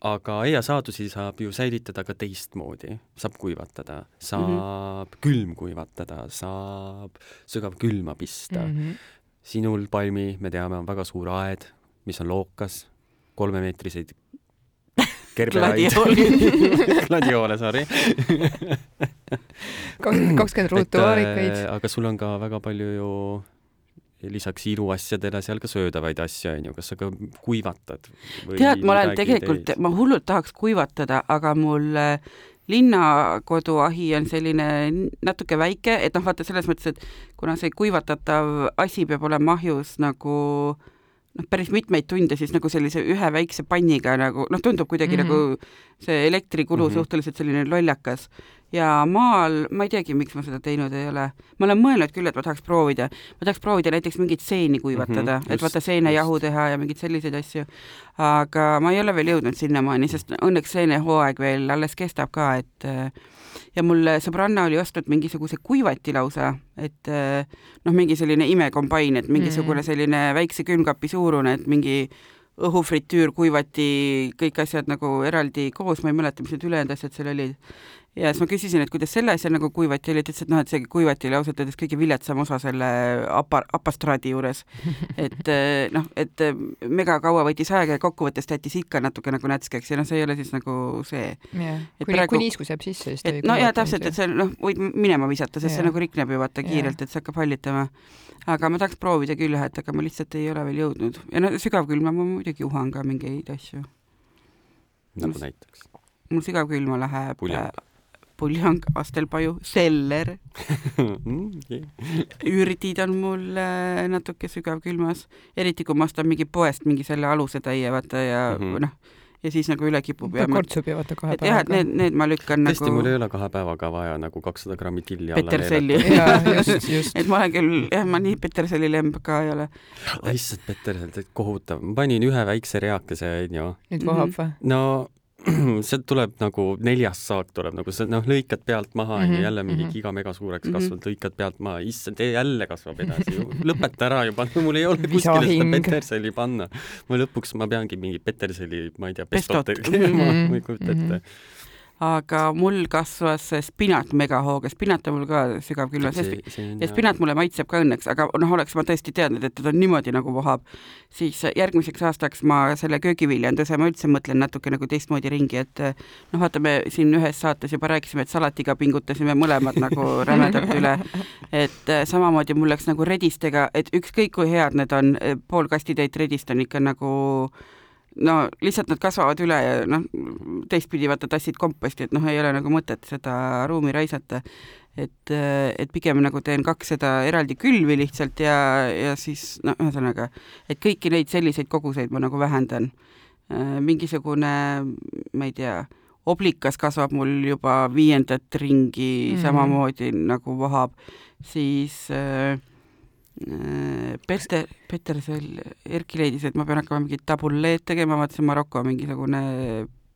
aga aiasaadusi saab ju säilitada ka teistmoodi, saab kuivatada, saab mm -hmm. külmkuivatada, saab sügavkülma pista mm. -hmm sinul, Palmi, me teame, on väga suur aed, mis on lookas, kolmemeetriseid kerberaid. (laughs) gladioole, (laughs) sorry kakskümmend ruutu vaarikaid. Äh, aga sul on ka väga palju ju lisaks iluasjadele seal ka söödavaid asju, on ju, kas sa ka kuivatad? tead, ma olen tegelikult, ma hullult tahaks kuivatada, aga mul äh, linnakoduahi on selline natuke väike, et noh, vaata selles mõttes, et kuna see kuivatatav asi peab olema ahjus nagu noh, päris mitmeid tunde, siis nagu sellise ühe väikse panniga nagu noh, tundub kuidagi mm -hmm. nagu see elektrikulu mm -hmm. suhteliselt selline lollakas ja maal, ma ei teagi, miks ma seda teinud ei ole. ma olen mõelnud küll, et ma tahaks proovida, ma tahaks proovida näiteks mingit seeni kuivatada mm, -hmm, et vaata seenejahu teha ja mingeid selliseid asju. aga ma ei ole veel jõudnud sinnamaani, sest õnneks seenehooaeg veel alles kestab ka, et ja mul sõbranna oli ostnud mingisuguse kuivati lausa, et noh, mingi selline imekombain, et mingisugune mhm. selline väikse külmkapi suurune, et mingi õhufritüür, kuivati, kõik asjad nagu eraldi koos, ma ei mäleta, mis need ülejäänud asjad seal olid ja siis ma küsisin, et kuidas selle asja nagu kuivati oli, ta ütles, et noh, et see kuivati oli ausalt öeldes kõige viletsam osa selle apa-, apastraadi juures. et (laughs) eh, noh, et eh, mega kaua võttis aega ja kokkuvõttes ta jättis ikka natuke nagu nätskeks ja noh, see ei ole siis nagu see. Et kuni praegu- kuni niiskus jääb sisse, siis ta et no jaa, täpselt, et see noh, võid minema visata, sest see Jaa. nagu rikneb ju vaata kiirelt, et see hakkab hallitama. aga ma tahaks proovida küll jah, et aga ma lihtsalt ei ole veel jõudnud ja no sügavkülma ma muidugi uhan ka mingeid asju. nagu näiteks mul sügavkülma läheb Puljang. Puljang, astelpaju, seller, (laughs) Mm, yeah. ürdid on mul natuke sügavkülmas, eriti kui ma ostan mingi poest mingi selle alusetäie vaata ja mm. -hmm. noh, ja siis nagu üle kipub ta ja kortsub ju vaata kahe et jah, et need, need ma lükkan tõesti, mul nagu ei ole kahe päevaga vaja nagu kakssada grammi tilli alla peterselli jaa, just, just. (laughs) et ma olen küll, jah, ma nii peterselli lemb ka ei ole. issand, Peterson, teed kohutav. ma panin ühe väikse reakese, onju. nüüd vohab või? no (clears throat) sealt tuleb nagu neljas saak tuleb nagu see noh, lõikad pealt maha onju Mhm, jälle mingi mhm. giga-mega suureks Mhm. kasvanud, lõikad pealt maha, issand, jälle kasvab edasi. (laughs) lõpeta ära juba, mul ei ole kuskile seda Visahing. peterselli panna. ma lõpuks, ma peangi mingi peterselli, ma ei tea, Pestot. tegema (laughs) Mhm, ma ei kujuta ette. Aga mul kasvas spinat megahooga, spinat on mul ka sügavkülmas ja, spi- see on ja spinat mulle maitseb ka õnneks, aga noh, oleks ma tõesti teadnud, et teda niimoodi nagu vohab, siis järgmiseks aastaks ma selle köögiviljanduse, ma üldse mõtlen natuke nagu teistmoodi ringi, et noh, vaata, me siin ühes saates juba rääkisime, et salatiga pingutasime mõlemad nagu (laughs) rämedalt üle, et äh, samamoodi mul läks nagu redistega, et ükskõik kui head need on, pool kastitäit redist on ikka nagu no lihtsalt nad kasvavad üle ja noh, teistpidi vaata tassid komposti, et noh, ei ole nagu mõtet seda ruumi raisata. et, et pigem nagu teen kaks seda eraldi külvi lihtsalt ja, ja siis no ühesõnaga, et kõiki neid selliseid koguseid ma nagu vähendan. mingisugune, ma ei tea, oblikas kasvab mul juba viiendat ringi mm. samamoodi nagu vohab, siis äh, äh, Peter, Petersel, Erki leidis, et ma pean hakkama mingit tabulleed tegema, vaata see Maroko mingisugune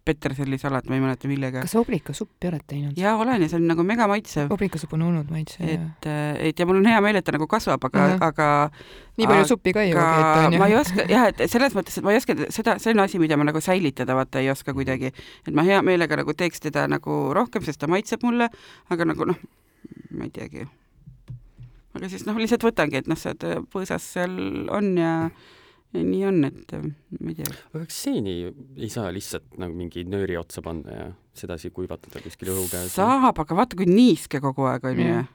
Peterselli salat, ma ei mäleta millega. kas sa obrikasuppi oled teinud? jaa, olen ja see on nagu mega maitsev. obrikasupp on olnud maitse, jah. et, et ja mul on hea meel, et ta nagu kasvab, aga mm, -hmm. aga nii palju suppi ka ei joogi, et on ju. ma ei oska jah, et selles mõttes, et ma ei oska seda, see on asi, mida ma nagu säilitada vaata ei oska kuidagi, et ma hea meelega nagu teeks teda nagu rohkem, sest ta maitseb mulle, aga nagu noh, ma ei teagi. Aga siis noh, lihtsalt võtangi, et noh, see ta põõsas seal on ja, ja nii on, et äh, ma ei tea. aga kas seeni ei saa lihtsalt nagu mingi nööri otsa panna ja sedasi kuivatada kuskil õhu käes? saab, aga vaata, kui niiske kogu aeg on ju Jah.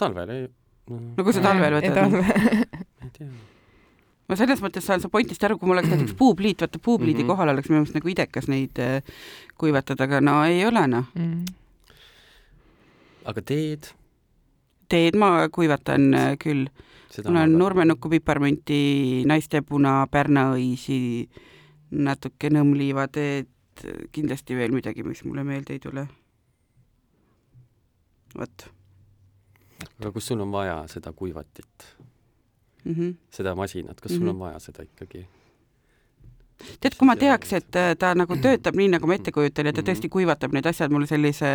talvel ei no, no kui sa talvel võtad. ma (laughs) ei tea. ma selles mõttes saan su pointist aru, kui mul oleks (clears throat) näiteks puupliit, vaata puupliidi mm -hmm. kohal oleks minu meelest nagu idekas neid äh, kuivatada, aga no ei ole noh. Mm. aga teed? Teed ma kuivatan äh, küll. mul on nurmenukku, piparmünti, naistepuna, pärnaõisi, natuke nõmmliivateed, kindlasti veel midagi, mis mulle meelde ei tule. vot aga kus sul on vaja seda kuivatit, mm. -hmm. seda masinat, kas sul Mhm. on vaja seda ikkagi? Tead, kui ma teaks, et äh, ta nagu töötab nii, nagu ma ette kujutan ja ta tõesti kuivatab need asjad mulle sellise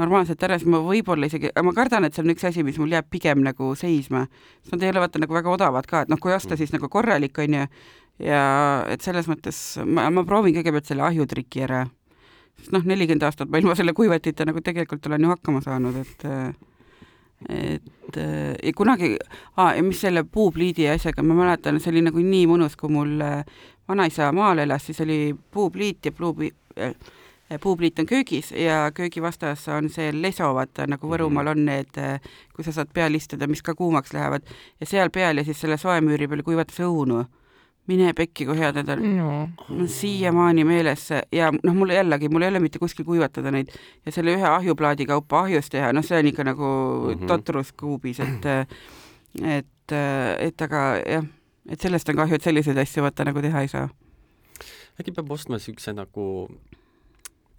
normaalselt ära, siis ma võib-olla isegi, ma kardan, et see on üks asi, mis mul jääb pigem nagu seisma. sest nad ei ole vaata nagu väga odavad ka, et noh, kui osta, siis nagu korralik on ju, ja et selles mõttes ma, ma proovin kõigepealt selle ahjutriki ära. sest noh, nelikümmend aastat ma ilma selle kuivatita nagu tegelikult olen ju hakkama saanud, et et ja kunagi ah,, mis selle puupliidi asjaga, ma mäletan, see oli nagu nii mõnus, kui mul vanaisa maal elas, siis oli puupliit ja puupi- äh, puupliit on köögis ja köögi vastas on see leso, vaata nagu Võrumaal on need, kui sa saad peal istuda, mis ka kuumaks lähevad ja seal peal ja siis selle soemüüri peal kuivatas õunu. mine pekki, kui head need on. no. mul on siiamaani meeles see ja noh, mul jällegi, mul ei ole mitte kuskil kuivatada neid ja selle ühe ahjuplaadi kaupa ahjus teha, noh, see on ikka nagu mm Mhm. -hmm. totrus kuubis, et et, et aga jah, et sellest on kahju, et selliseid asju vaata nagu teha ei saa. äkki peab ostma siukse nagu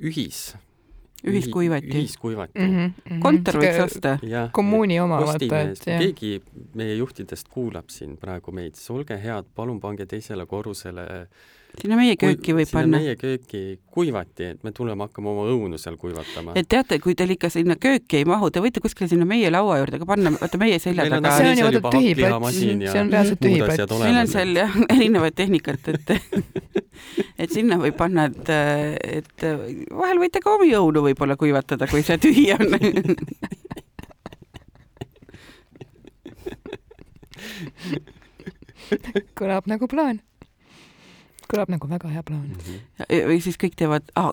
ühis ühiskuivati. ühiskuivati mm. -hmm. kontor võiks osta. kommuuni oma, vaata, et jah. keegi meie juhtidest kuulab siin praegu meid, siis olge head, palun pange teisele korrusele sinna meie kööki võib sinna panna. meie kööki kuivati, et me tuleme hakkama oma õunu seal kuivatama. et teate, kui teil ikka sinna kööki ei mahu, te võite kuskile sinna meie laua juurde ka panna, vaata meie selja taga see on ju tühi ja see on reaalselt tühi plats. meil on seal jah (laughs) erinevat tehnikat, et (laughs) et sinna võib panna, et, et vahel võite ka omi õunu võib-olla kuivatada, kui see tühi on. kõlab nagu plaan. Kõlab nagu väga hea plaan. või siis kõik teevad ah,,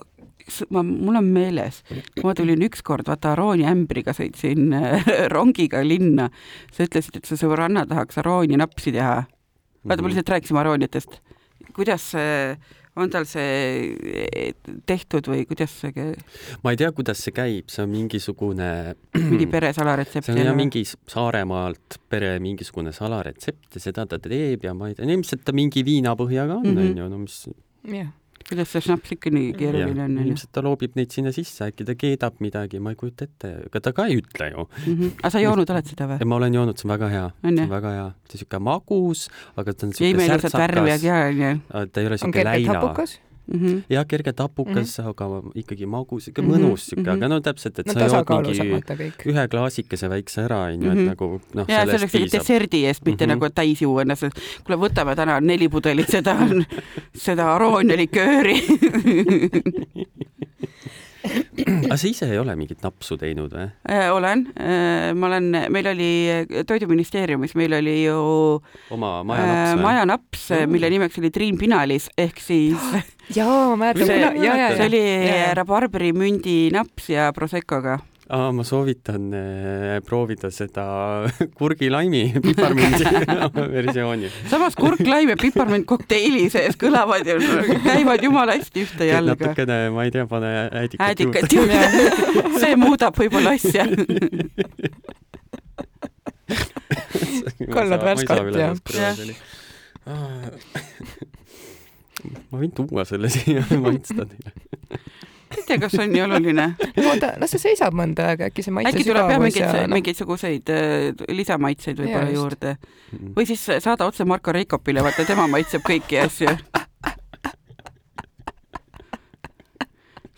ma, mul on meeles, ma tulin ükskord vaata Arooni ämbriga sõitsin äh, (laughs) rongiga linna. sa ütlesid, et su sõbranna tahaks Arooni napsi teha. vaata, Mhm. me lihtsalt rääkisime Arooniatest. kuidas see, on tal see eh, tehtud või kuidas see ma ei tea, kuidas see käib, see on mingisugune, mingi (clears throat) pere salaretsept see on jah mingi Saaremaalt pere mingisugune salaretsept ja seda ta teeb ja ma ei tea, ilmselt ta mingi viinapõhjaga on, Mhm. onju, no mis jah, kuidas see šnaps ikka nii keeruline on, ilmselt ta loobib neid sinna sisse, äkki ta keedab midagi, ma ei kujuta ette, ega ta ka ei ütle ju. aga sa joonud oled seda või ma olen joonud, see on väga hea, see on väga hea, see on siuke magus, aga ta on siuke särtsakas, ja, onju. ta ei ole on siuke läina. hapukas. jah, kerge tapukas mm, -hmm. aga ikkagi magus, siuke Mhm, mõnus siuke mm, mhm. -hmm. aga no täpselt, et no sa jood mingi ühe klaasikese väikse ära, onju, Mhm. et nagu noh, ja nagu piisab. desserdi eest, mitte Mhm. nagu et täis juua ennast, et kuule, võtame täna neli pudelit seda, (laughs) seda Aroonia likööri. (laughs) (clears throat) aga sa ise ei ole mingit napsu teinud või? Äh, olen, ma olen, meil oli Toiduministeeriumis, meil oli ju oma äh, majanaps või? majanaps, mille nimeks oli Triin Pinalis ehk siis (gasps) jaa, ma mäletan (laughs) see, küll, jaa, jaa, see oli jaa. rabarberi mündi naps ja Proseccoga. aa, ma soovitan äh, proovida seda (laughs) kurgilaimi (laughs) piparmündi (laughs) versiooni. samas kurk, laim ja piparmünd kokteili sees kõlavad ja käivad jumala hästi ühte jalga. natukene, ma ei tea, pane äädikat äädikat juurde, see muudab võib-olla asja. Kallad värskat, jah. ma võin tuua selle siia maitsta teile. Ei tea, kas on nii oluline. (laughs) oota, las see seisab mõnda aega, äkki see maitse äkki tuleb jah mingeid ja, noh, mingisuguseid äh, lisamaitseid võib-olla juurde või siis saada otse Marko Reikopile, vaata tema maitseb kõiki asju. (laughs)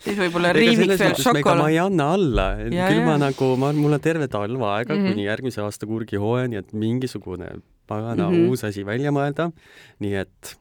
siis võib-olla riimiks veel ma ei šokolaad. anna alla, küll ma nagu, ma, mul on terve talv aega mm Mhm. -hmm. kuni järgmise aasta kurgihooajani, et mingisugune pagana mm Mhm. -hmm. uus asi välja mõelda. nii et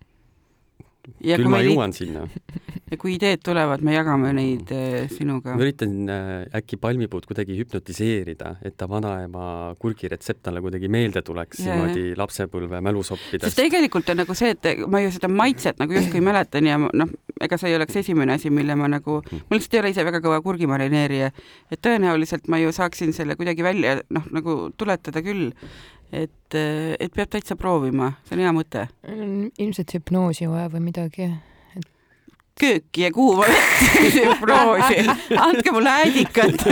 ja küll ma jõuan sinna. (laughs) kui ideed tulevad, me jagame neid äh, sinuga ma. üritan äh, äkki palmipuud kuidagi hüpnotiseerida, et ta vanaema kurgiretsept talle kuidagi meelde tuleks Ja, niimoodi lapsepõlve sest mälusoppidest. tegelikult on nagu see, et ma ju seda maitset nagu justkui mäletan ja noh, ega see ei oleks esimene asi, mille ma nagu, ma lihtsalt ei ole ise väga kõva kurgimarineerija, et tõenäoliselt ma ju saaksin selle kuidagi välja noh, nagu tuletada küll, et, et peab täitsa proovima, see on hea mõte. ilmselt hüpnoosi vaja või midagi. kööki ja kuuma vett, (laughs) hüpnoosi, andke mulle äädikat. (laughs)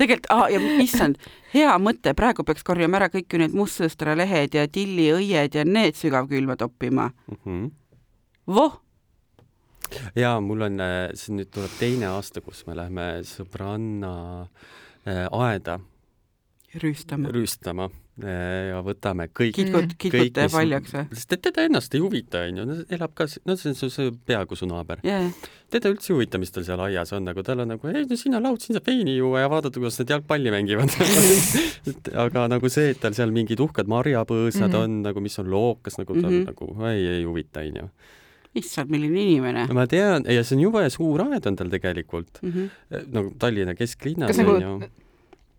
tegelikult ah,, ja issand, hea mõte, praegu peaks korjama ära kõik ju need mustsõstra lehed ja tilliõied ja need sügavkülma toppima. Mhm. voh, ja mul on, see nüüd tuleb teine aasta, kus me läheme sõbranna äh, aeda rüüstame. rüüstama äh, ja võtame kõik kitkut, kõik, kitkute mis- paljaks või? sest et teda ennast ei huvita, onju, elab ka, no see on su see peaaegu su naaber. jaa, teda üldse ei huvita, mis tal seal aias on, nagu tal on nagu, ei no siin on laud, siin saab veini juua ja vaadata, kuidas nad jalgpalli mängivad (laughs) Et aga nagu see, et tal seal mingid uhked marjapõõsad mm. -hmm. on nagu, mis on lookas, nagu ta mm. -hmm. nagu ei, ei huvita, onju. issand, milline inimene. ma tean ja see on jube suur aed on tal tegelikult, Mm -hmm. nagu Tallinna kesklinnas Kas nagu-.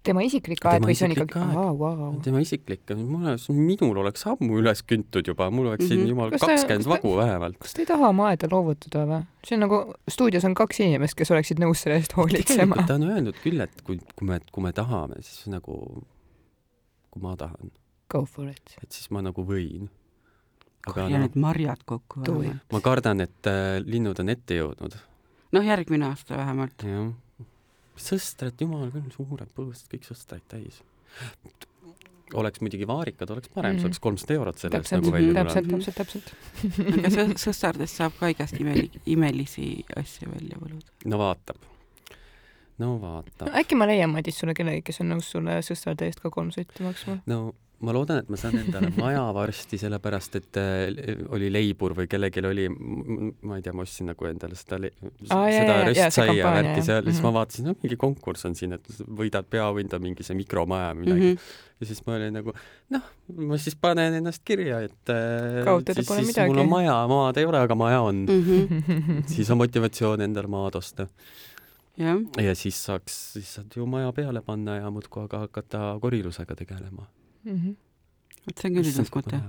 Tema isiklik Tema aed või see on isiklik ikkagi, aa, vau. tema isiklik, mul, minul oleks ammu üles küntud juba, mul oleks siin Mhm. jumal Kas ta- kakskümmend vagu vähemalt. kas te ei taha oma aeda loovutada või? see on nagu, stuudios on kaks inimest, kes oleksid nõus selle eest hoolitsema ta on öelnud küll, et kui, kui me, kui me tahame, siis nagu, kui ma tahan, Go for it. et siis ma nagu võin. aga ja noh, need marjad kokku ma kardan, et äh, linnud on ette jõudnud, noh, järgmine aasta vähemalt. jah. sõstrad, jumal küll, suured põõsad, kõik sõstraid täis. oleks muidugi vaarikad, oleks parem, see Mhm. oleks kolmsada eurot selle eest täpselt nagu, välja täpselt, tulenud. täpselt, täpselt. aga sõ- sõsardest saab ka igast imeli-, imelisi asju välja võluda. no vaatab, no vaatab no äkki ma leian, Madis, sulle kellegi, kes on nõus sulle sõstrade eest ka kolm sotti maksma. no ma loodan, et ma saan endale (laughs) maja varsti, sellepärast et äh, oli leibur või kellelgi oli, ma ei tea, ma ostsin nagu endale seda, Aa, jaa, seda röstsaia värki seal ja siis mhm. ma vaatasin, no mingi konkurss on siin, et võidad peaauhinda mingi see mikromaja või midagi mm. Mhm. -hmm. ja siis ma olin nagu, noh, ma siis panen ennast kirja, et äh, siis, pole siis midagi. mul on maja, maad ei ole, aga maja on mm. Mhm. -hmm. (laughs) siis on motivatsioon endale maad osta jah, ja siis saaks, siis saad ju maja peale panna ja muudkui aga hakata korilusega tegelema. Mhm. vot see on küll ilus mõte.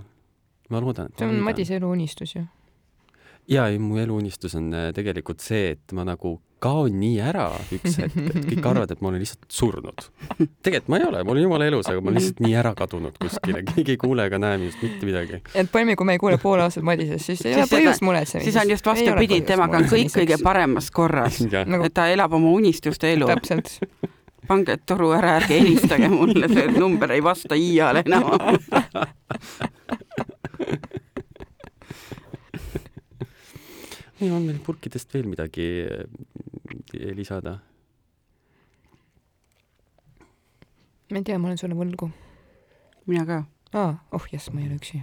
ma loodan, et see on Madise eluunistus ju. ja ei, mu eluunistus on äh, tegelikult see, et ma nagu kaon nii ära üks hetk, et kõik (laughs) arvavad, et ma olen lihtsalt surnud. tegelikult ma ei ole, ma olen jumala elus, aga ma olen lihtsalt nii ära kadunud kuskile, (laughs) keegi ei kuule ega näe minust mitte midagi. et Palmi, kui me ei kuule pool aastat Madisest, siis ei ole põhjust muretsemiseks. siis on just vastupidi, temaga on kõik kõige paremas korras. (laughs) nagu et ta elab oma unistuste elu. täpselt. Pange toru ära, ärge helistage mulle, see number ei vasta iiale enam. nii, on meil purkidest veel midagi eh, lisada? ma ei tea, ma olen sulle võlgu. mina ka. aa, oh jess, ma ei ole üksi.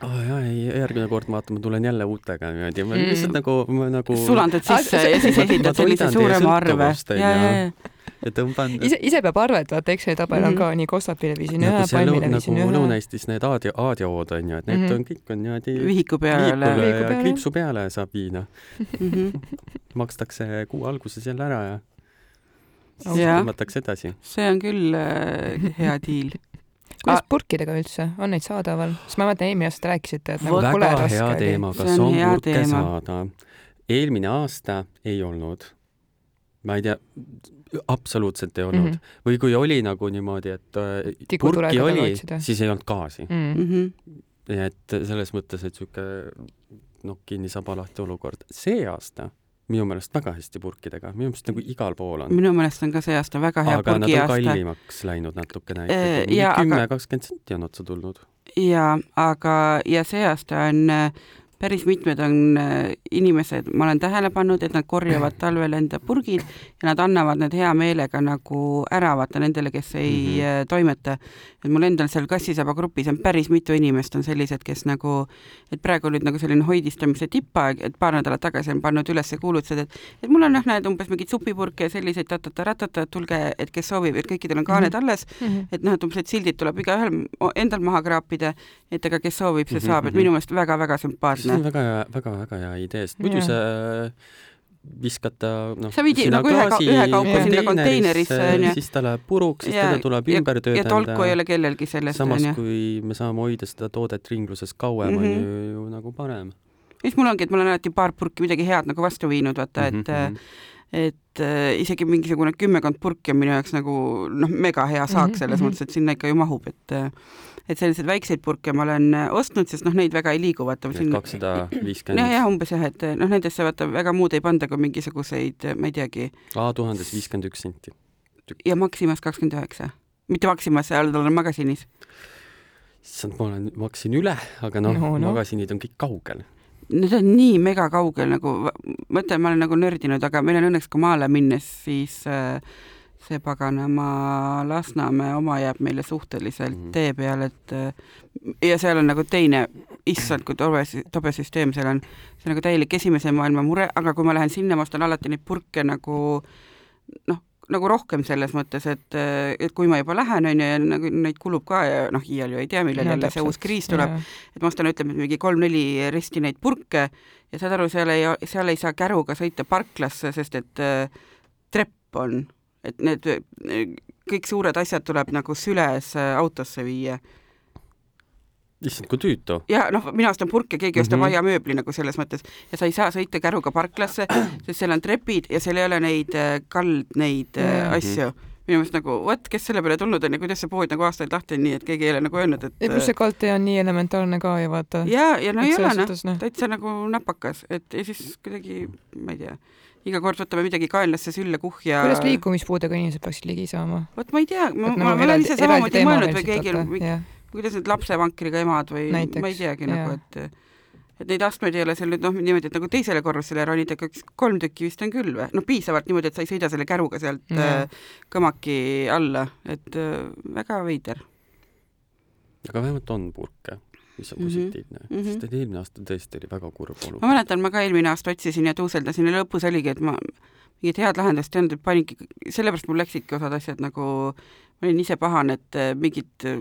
aa oh, jaa, ei järgmine kord vaata, ma tulen jälle uutega niimoodi, ma Mm. lihtsalt nagu, ma nagu sulandad sisse ja siis esitad sellise suurema arve. ja, ja, ja. Ja tõmban ise, ise peab arvet, vaata Exceli tabel on Mhm. ka nii Kostapile viisin ühe nagu, Palmile lõu- viisin nagu ühe. Lõuna-Eestis need aadio, aadiood on ju, et need Mhm. on kõik on niimoodi vihiku peale. kriipsu peale saab viina. Mhm. (laughs) makstakse kuu alguses jälle ära ja siis tõmmatakse edasi. see on küll äh, hea diil. (laughs) kuidas Ah. purkidega üldse, on neid saadaval? sest ma mäletan, eelmine aasta rääkisite, et nagu Vot- pole raske hea teema, See kas on on purke teema. saada? eelmine aasta ei olnud. ma ei tea, absoluutselt ei olnud mm. -hmm. või kui oli nagu niimoodi, et äh, Tikutulega purki oli siis ei olnud gaasi. Mm. Mhm. nii et selles mõttes, et sihuke noh, kinni saba lahti olukord. see aasta minu meelest väga hästi purkidega, minu meelest nagu igal pool on. minu meelest on ka see aasta väga hea aga nad on purgiaasta. kallimaks läinud natukene Äh, ikkagi. kümme, kakskümmend senti on otsa tulnud. ja, aga, ja see aasta on äh, päris mitmed on äh, inimesed, ma olen tähele pannud, et nad korjavad talvel enda purgid ja nad annavad need hea meelega nagu ära, vaata nendele, kes ei mm. -hmm. toimeta. et mul endal seal Kassisaba grupis on päris mitu inimest on sellised, kes nagu, et praegu nüüd nagu selline hoidistamise tippaeg, et paar nädalat tagasi on pannud üles kuulutused, et et mul on noh, näed umbes mingeid supipurke ja selliseid tatata-ratata, tulge, et kes soovib, et kõikidel on kaaned Mhm. alles -hmm. et noh, et umbes, et sildid tuleb igaühel endal maha kraapida, et aga kes soovib, see Mhm, saab, et mhm. minu meelest väga-väga see on. väga hea, väga-väga hea idee, sest muidu sa viskad ta noh, Sa viidi nagu ühe ka- ühekaupa sinna konteinerisse, onju. siis ta läheb puruks, siis Ja- teda tuleb ja- ümber ja tolku ei töödelda. ole kellelgi sellest, samas onju. kui me saame hoida seda toodet ringluses kauem mm, Mhm. -hmm. on ju, ju nagu parem. siis mul ongi, et ma olen alati paar purki midagi head nagu vastu viinud, vaata, et Mhm, mm, -hmm. et äh, isegi mingisugune kümmekond purki on minu jaoks nagu noh, mega hea saak Mhm, selles mhm. mõttes, et sinna ikka ju mahub, et äh, et selliseid väikseid purke ma olen äh, ostnud, sest noh, neid väga ei liigu, vaata. kakssada jah, viiskümmend, jah, umbes jah, et noh, nendesse vaata väga muud ei panda kui mingisuguseid, ma ei teagi, A tuhandes viiskümmend üks senti. ja Maximas kakskümmend üheksa, mitte Maximas, seal on magasinis. issand, ma olen, maksin üle, aga noh No, no, no. no., magasinid on kõik kaugel. Need on nii mega kaugel nagu, ma ütlen, ma olen nagu nördinud, aga meil on õnneks ka maale minnes, siis äh, see paganama Lasnamäe oma jääb meile suhteliselt Mhm. tee peale, et ja seal on nagu teine, issand, kui tobe, tobe süsteem seal on, see on nagu täielik esimese maailma mure, aga kui ma lähen sinna, ma ostan alati neid purke nagu noh, nagu rohkem selles mõttes, et, et kui ma juba lähen, on ju, ja nagu neid kulub ka ja noh, iial ju ei tea, millal jälle see uus kriis tuleb, et ma ostan, ütleme mingi kolm-neli risti neid purke ja saad aru, seal ei, seal ei saa käruga sõita parklasse, sest et äh, trepp on, et need kõik suured asjad tuleb nagu süles äh, autosse viia issand, kui tüütu. ja noh, mina ostan purke, keegi ostab Mhm. aiamööbli nagu selles mõttes ja sa ei saa sõita käruga parklasse, sest seal on trepid ja seal ei ole neid äh, kald neid äh, Jaa. asju. minu meelest nagu vot, kes selle peale tulnud on ja kuidas see pood nagu aastaid lahti on, nii et keegi ei ole nagu öelnud, et ja pluss see kaldtee on nii elementaarne ka ju vaata. ja, ja no ei ole noh, noh. täitsa nagu napakas, et ja siis kuidagi, ma ei tea, iga kord võtame midagi kaenlasse sülle kuhja. kuidas liikumispuudega inimesed peaksid ligi saama? vot ma ei tea, ma, ma, nagu ma olen ise samamoodi mõelnud või keegi kuidas need lapsevankriga emad või Näiteks, ma ei teagi jaa. nagu, et et neid astmeid ei ole seal nüüd noh, niimoodi, et nagu teisele korrusele ronida, üks kolm tükki vist on küll või, noh piisavalt niimoodi, et sa ei sõida selle käruga sealt Jaa. äh, kõmaki alla, et äh, väga veider. aga vähemalt on purke, mis on Mhm. positiivne mm. -hmm. sest et eelmine aasta tõesti oli väga kurb ma olukord. mäletan, ma ka eelmine aasta otsisin ja tuuseldasin ja lõpus oligi, et ma mingit head lahendust ei olnud, et paningi, sellepärast mul läksidki osad asjad nagu, ma olin ise pahane, et äh, mingid äh,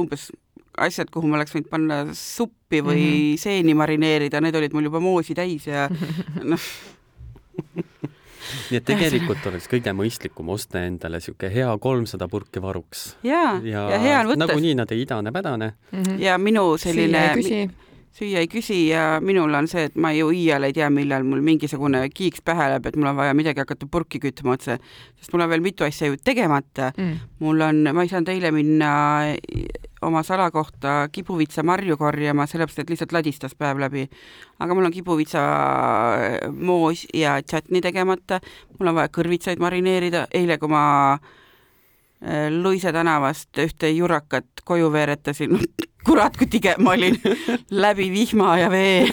umbes asjad, kuhu ma oleks võinud panna suppi või mm. -hmm. seeni marineerida, need olid mul juba moosi täis ja (laughs) noh, nii et tegelikult oleks kõige mõistlikum osta endale sihuke hea kolmsada purki varuks. ja, ja, ja hea on võtta nagunii nad ei idane-pädane. ja minu selline küsi. süüa ei küsi ja minul on see, et ma ju iial ei tea, millal mul mingisugune kiiks pähe läheb, et mul on vaja midagi hakata purki kütma otse, sest mul on veel mitu asja ju tegemata Mm. mul on, ma ei saanud eile minna oma salakohta kibuvitsa marju korjama, sellepärast et lihtsalt ladistas päev läbi. aga mul on kibuvitsa moos ja tšatni tegemata, mul on vaja kõrvitsaid marineerida, eile kui ma äh, Luise tänavast ühte jurakat koju veeretasin, (laughs) kurat kui tige ma olin, (laughs) läbi vihma ja vee.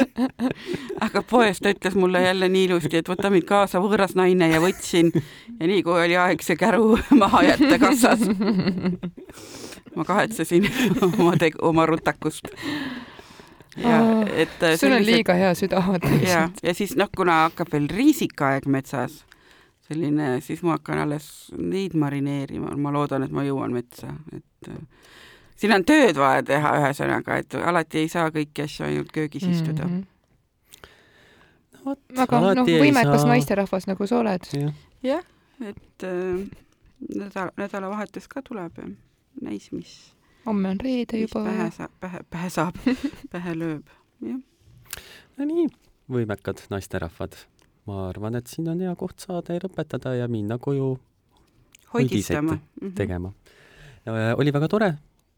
(laughs) aga poes ta ütles mulle jälle nii ilusti, et võta mind kaasa, võõras naine ja võtsin. Ja nii kui oli aeg see käru maha jätta kassas, ma kahetsesin oma teg-, oma rutakust. ja et äh, sul on sellised- liiga hea süda, ja, ja siis noh, kuna hakkab veel riisikaaeg metsas, selline, siis ma hakkan alles neid marineerima, ma loodan, et ma jõuan metsa, et äh, siin on tööd vaja teha, ühesõnaga, et alati ei saa kõiki asju ainult köögis istuda mm. -hmm. vot, aga noh, võimekas naisterahvas, nagu sa oled. jah, et äh, nädal, nädalavahetus ka tuleb ja näis, mis, homme on reede juba. pähe saab, pähe, pähe saab, pähe lööb, jah. no nii, võimekad naisterahvad. Ma arvan, et siin on hea koht saada ja lõpetada ja minna koju hoidistama. tegema. oli väga tore,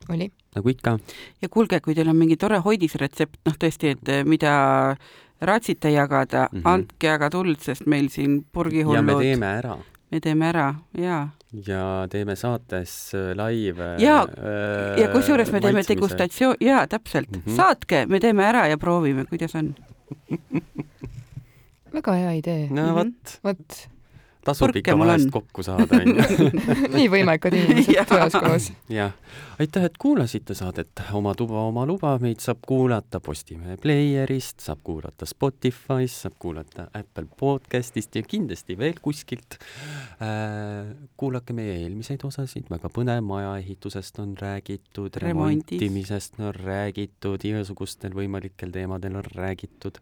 oli. nagu ikka. ja kuulge, kui teil on mingi tore hoidisretsept, noh tõesti, et eh, mida raatsite jagada mm. -hmm. andke aga tuld, sest meil siin ja me purgihullud, teeme ära me teeme ära ja, ja teeme saates äh, live. Ja- ja kusjuures me teeme. degustatsioon, jaa, täpselt mm. -hmm. saatke, me teeme ära ja proovime, kuidas on. (laughs) väga hea idee. no Mhm. vot, vot, tasub ikka vahest kokku saada, onju. (laughs) nii võimekad inimesed üheskoos. jah, aitäh, et kuulasite saadet. Oma tuba, oma luba, meid saab kuulata Postimehe Playerist, saab kuulata Spotify'st, saab kuulata Apple podcast'ist ja kindlasti veel kuskilt. Äh,. kuulake meie eelmiseid osasid, väga põnev, majaehitusest on räägitud, remontimisest on räägitud, igasugustel võimalikel teemadel on räägitud,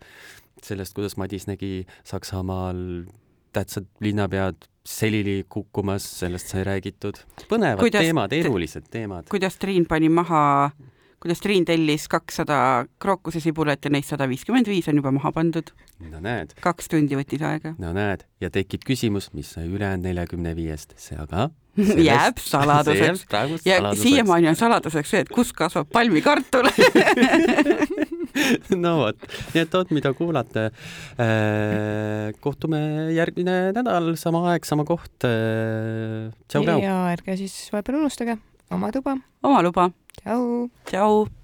sellest, kuidas Madis nägi Saksamaal tähtsad linnapead selili kukkumas, sellest sai räägitud. põnevad Kuidas teemad, te- elulised teemad. kuidas Triin pani maha, kuidas Triin tellis kakssada krookusesibulat ja neist sada viiskümmend viis on juba maha pandud, no näed, kaks tundi võttis aega. no näed ja tekib küsimus, mis sai ülejäänud neljakümne viiest, see aga (laughs) jääb (laughs) saladuseks. ja siiamaani on saladuseks see, et kus kasvab palmikartul. (laughs) no vot, nii et oot, mida kuulata. kohtume järgmine nädal, sama aeg, sama koht. tšau-tšau. ja ärge siis vahepeal unustage oma tuba. oma luba, tšau. tšau.